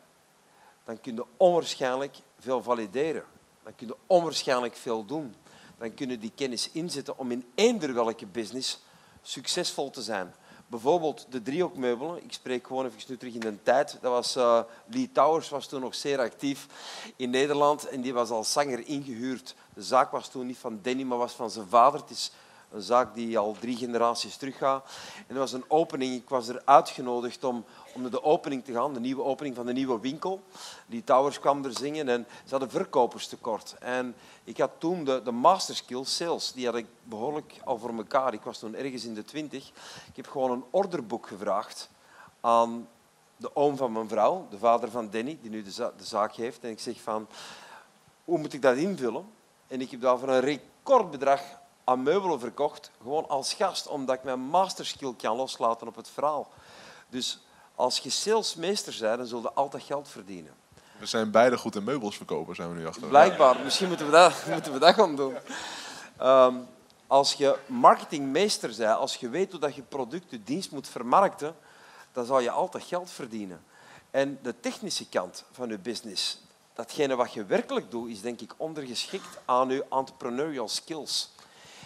dan kun je onwaarschijnlijk veel valideren. Dan kun je onwaarschijnlijk veel doen dan kunnen die kennis inzetten om in eender welke business succesvol te zijn. Bijvoorbeeld de driehoekmeubelen. Ik spreek gewoon even nu terug in de tijd. Dat was, uh, Lee Towers was toen nog zeer actief in Nederland en die was als zanger ingehuurd. De zaak was toen niet van Danny, maar was van zijn vader. Het is een zaak die al drie generaties teruggaat. En er was een opening. Ik was er uitgenodigd om, om naar de opening te gaan, de nieuwe opening van de nieuwe winkel. Die Towers kwam er zingen en ze hadden verkoperstekort. En ik had toen de, de master skill sales, die had ik behoorlijk al voor elkaar. Ik was toen ergens in de twintig. Ik heb gewoon een orderboek gevraagd aan de oom van mijn vrouw, de vader van Danny, die nu de, de zaak heeft. En ik zeg van, hoe moet ik dat invullen? En ik heb daarvoor een recordbedrag aan meubelen verkocht, gewoon als gast, omdat ik mijn masterskill kan loslaten op het verhaal. Dus als je salesmeester bent, dan zul je altijd geld verdienen. We zijn beide goed in meubels verkopen, zijn we nu achter. Blijkbaar. Misschien moeten we dat, moeten we dat gaan doen. Um, Als je marketingmeester bent, als je weet hoe dat je product, je dienst moet vermarkten, dan zal je altijd geld verdienen. En de technische kant van je business, datgene wat je werkelijk doet, is denk ik ondergeschikt aan je entrepreneurial skills.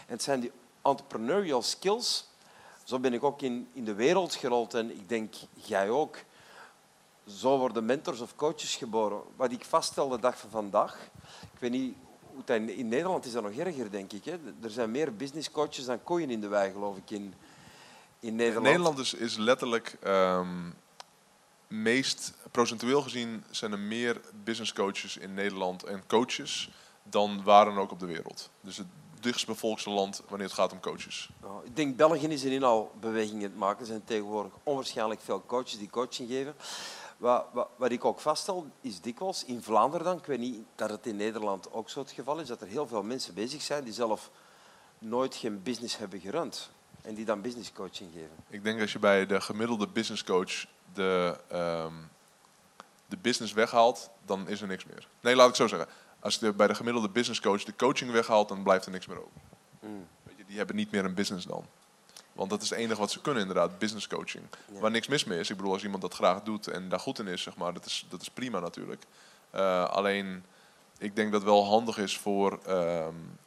En het zijn die entrepreneurial skills, zo ben ik ook in, in de wereld gerold en ik denk jij ook. Zo worden mentors of coaches geboren. Wat ik vaststel de dag van vandaag, ik weet niet in, Nederland is dat nog erger, denk ik. Hè. Er zijn meer business coaches dan koeien in de wei, geloof ik, in, in Nederland. Nederland is, letterlijk ehm, meest procentueel gezien zijn er meer business coaches in Nederland en coaches dan waar dan ook op de wereld. Dus dichtstbevolkte land wanneer het gaat om coaches. Nou, ik denk België is erin al bewegingen te maken. Er zijn tegenwoordig onwaarschijnlijk veel coaches die coaching geven. Wat, wat, wat, ik ook vaststel, is dikwijls in Vlaanderen dan, ik weet niet dat het in Nederland ook zo het geval is, dat er heel veel mensen bezig zijn die zelf nooit geen business hebben gerund en die dan business coaching geven. Ik denk als je bij de gemiddelde business coach de, um, de business weghaalt, dan is er niks meer. Nee, laat ik zo zeggen. Als je bij de gemiddelde business coach de coaching weghaalt, dan blijft er niks meer over. Mm. Weet je, die hebben niet meer een business dan. Want dat is het enige wat ze kunnen inderdaad, business coaching. Waar niks mis mee is. Ik bedoel, als iemand dat graag doet en daar goed in is, zeg maar, dat is, dat is prima natuurlijk. Uh, alleen, ik denk dat het wel handig is voor um,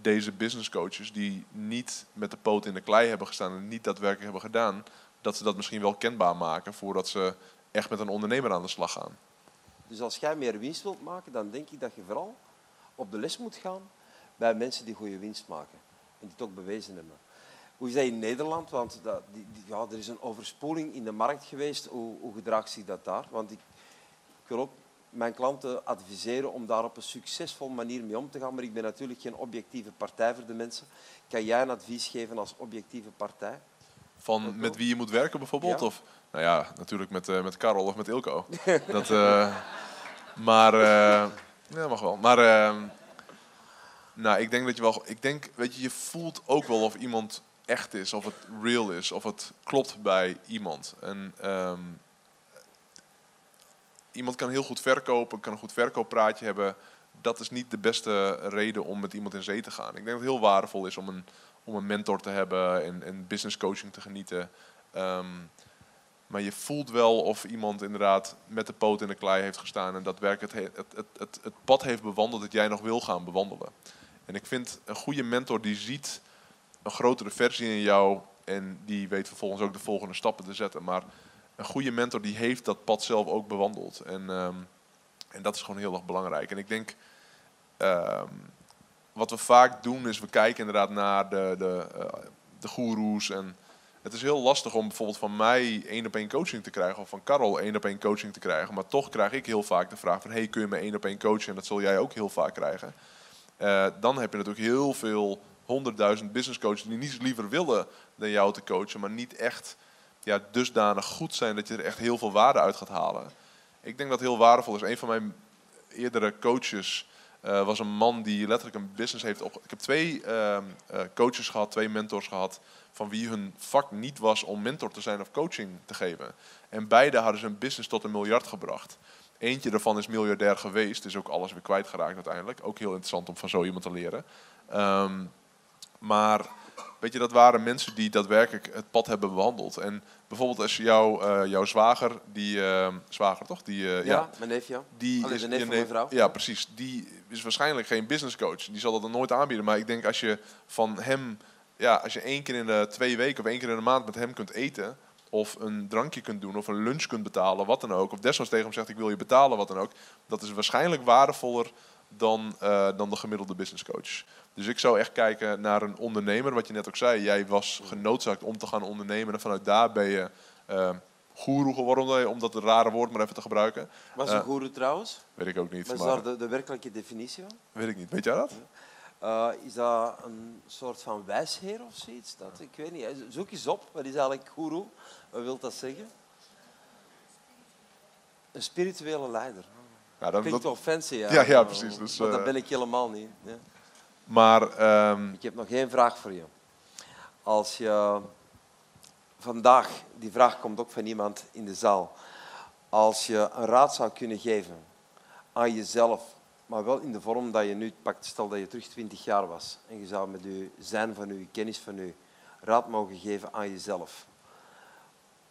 deze business coaches die niet met de poot in de klei hebben gestaan en niet daadwerkelijk hebben gedaan, dat ze dat misschien wel kenbaar maken voordat ze echt met een ondernemer aan de slag gaan. Dus als jij meer winst wilt maken, dan denk ik dat je vooral op de les moet gaan bij mensen die goede winst maken. En die het ook bewezen hebben. Hoe is dat in Nederland? Want dat, die, ja, er is een overspoeling in de markt geweest. Hoe, hoe gedraagt zich dat daar? Want ik, ik wil ook mijn klanten adviseren om daar op een succesvolle manier mee om te gaan. Maar ik ben natuurlijk geen objectieve partij voor de mensen. Kan jij een advies geven als objectieve partij? Van met wie je moet werken bijvoorbeeld? Of, nou ja, natuurlijk met, uh, met Karel of met Ilko. dat, uh, maar, uh, ja, mag wel. Maar, ehm, nou, ik denk dat je wel, ik denk, weet je, je voelt ook wel of iemand echt is, of het real is, of het klopt bij iemand. En um, iemand kan heel goed verkopen, kan een goed verkooppraatje hebben. Dat is niet de beste reden om met iemand in zee te gaan. Ik denk dat het heel waardevol is om een, om een mentor te hebben en, business coaching te genieten. Um, maar je voelt wel of iemand inderdaad met de poot in de klei heeft gestaan en daadwerkelijk het, het, het, het, het pad heeft bewandeld dat jij nog wil gaan bewandelen. En ik vind een goede mentor die ziet een grotere versie in jou en die weet vervolgens ook de volgende stappen te zetten. Maar een goede mentor die heeft dat pad zelf ook bewandeld. En, um, en dat is gewoon heel erg belangrijk. En ik denk, um, wat we vaak doen is we kijken inderdaad naar de, de, uh, de goeroes. En het is heel lastig om bijvoorbeeld van mij één op één coaching te krijgen. Of van Karel één op één coaching te krijgen. Maar toch krijg ik heel vaak de vraag van, hey kun je me één op één coachen? En dat zul jij ook heel vaak krijgen. Uh, dan heb je natuurlijk heel veel honderdduizend business coaches die niets liever willen dan jou te coachen, maar niet echt ja, dusdanig goed zijn dat je er echt heel veel waarde uit gaat halen. Ik denk dat heel waardevol is. Een van mijn eerdere coaches uh, was een man die letterlijk een business heeft op. Ik heb twee uh, coaches gehad, twee mentors gehad, van wie hun vak niet was om mentor te zijn of coaching te geven. En beide hadden een business tot een miljard gebracht. Eentje daarvan is miljardair geweest, is ook alles weer kwijtgeraakt uiteindelijk. Ook heel interessant om van zo iemand te leren. Um, maar weet je, dat waren mensen die daadwerkelijk het pad hebben bewandeld. En bijvoorbeeld als jouw, uh, jouw zwager, die uh, zwager toch? Die, uh, ja, ja, mijn neef, ja. Die Allee, is de neef van mijn vrouw. Ja, precies. Die is waarschijnlijk geen business coach. Die zal dat dan nooit aanbieden. Maar ik denk als je van hem, ja, als je één keer in de twee weken of één keer in de maand met hem kunt eten, of een drankje kunt doen, of een lunch kunt betalen, wat dan ook. Of desnoods tegen hem zegt, ik wil je betalen, wat dan ook. Dat is waarschijnlijk waardevoller dan, uh, dan de gemiddelde business coach. Dus ik zou echt kijken naar een ondernemer, wat je net ook zei. Jij was genoodzaakt om te gaan ondernemen en vanuit daar ben je uh, goeroe geworden, om dat rare woord maar even te gebruiken. Wat is een uh, goeroe trouwens? Weet ik ook niet. Wat is daar de, de, werkelijke definitie van? Weet ik niet. Weet jij dat? Uh, is dat een soort van wijsheer of zoiets? Dat, ik weet niet. Zoek eens op. Wat is eigenlijk goeroe? Wat wil dat zeggen? Een spirituele leider. Ja, dan, Klinkt wel fancy, ja. Ja, ja precies. Dus, maar dat ben ik helemaal niet. Ja. Maar, um... Ik heb nog één vraag voor je. Als je vandaag, die vraag komt ook van iemand in de zaal. Als je een raad zou kunnen geven aan jezelf maar wel in de vorm dat je nu pakt. Stel dat je terug 20 jaar was en je zou met je zijn van je kennis van je raad mogen geven aan jezelf.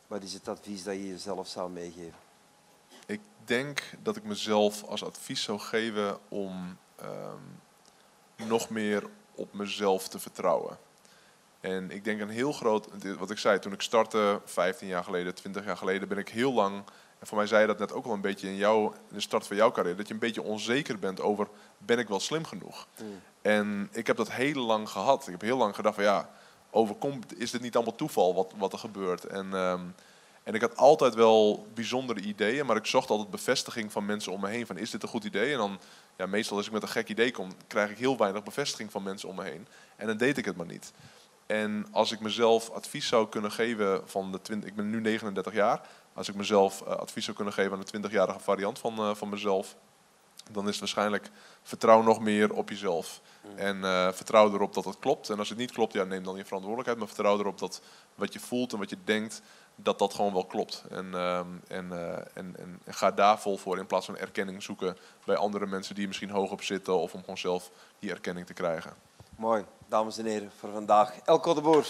Wat is het advies dat je jezelf zou meegeven? Ik denk dat ik mezelf als advies zou geven om ehm, nog meer op mezelf te vertrouwen. En ik denk een heel groot, wat ik zei, toen ik startte, 15 jaar geleden, 20 jaar geleden, ben ik heel lang, en voor mij zei je dat net ook wel een beetje in, jou, in de start van jouw carrière, dat je een beetje onzeker bent over, ben ik wel slim genoeg? Mm. En ik heb dat heel lang gehad. Ik heb heel lang gedacht van ja, overkomt, is dit niet allemaal toeval wat, wat er gebeurt? En, ehm, en ik had altijd wel bijzondere ideeën, maar ik zocht altijd bevestiging van mensen om me heen. Van is dit een goed idee? En dan, ja, meestal als ik met een gek idee kom, krijg ik heel weinig bevestiging van mensen om me heen. En dan deed ik het maar niet. En als ik mezelf advies zou kunnen geven van de 20, ik ben nu 39 jaar, als ik mezelf eh, advies zou kunnen geven aan de 20-jarige variant van, uh, van mezelf, dan is het waarschijnlijk vertrouw nog meer op jezelf. Mm. En uh, vertrouw erop dat het klopt. En als het niet klopt, ja, neem dan je verantwoordelijkheid. Maar vertrouw erop dat wat je voelt en wat je denkt, dat dat gewoon wel klopt. En, uh, en, uh, en, en, ga daar vol voor in plaats van erkenning zoeken bij andere mensen die misschien hoog op zitten. Of om gewoon zelf die erkenning te krijgen. Mooi, dames en heren, voor vandaag. Elko de Boer.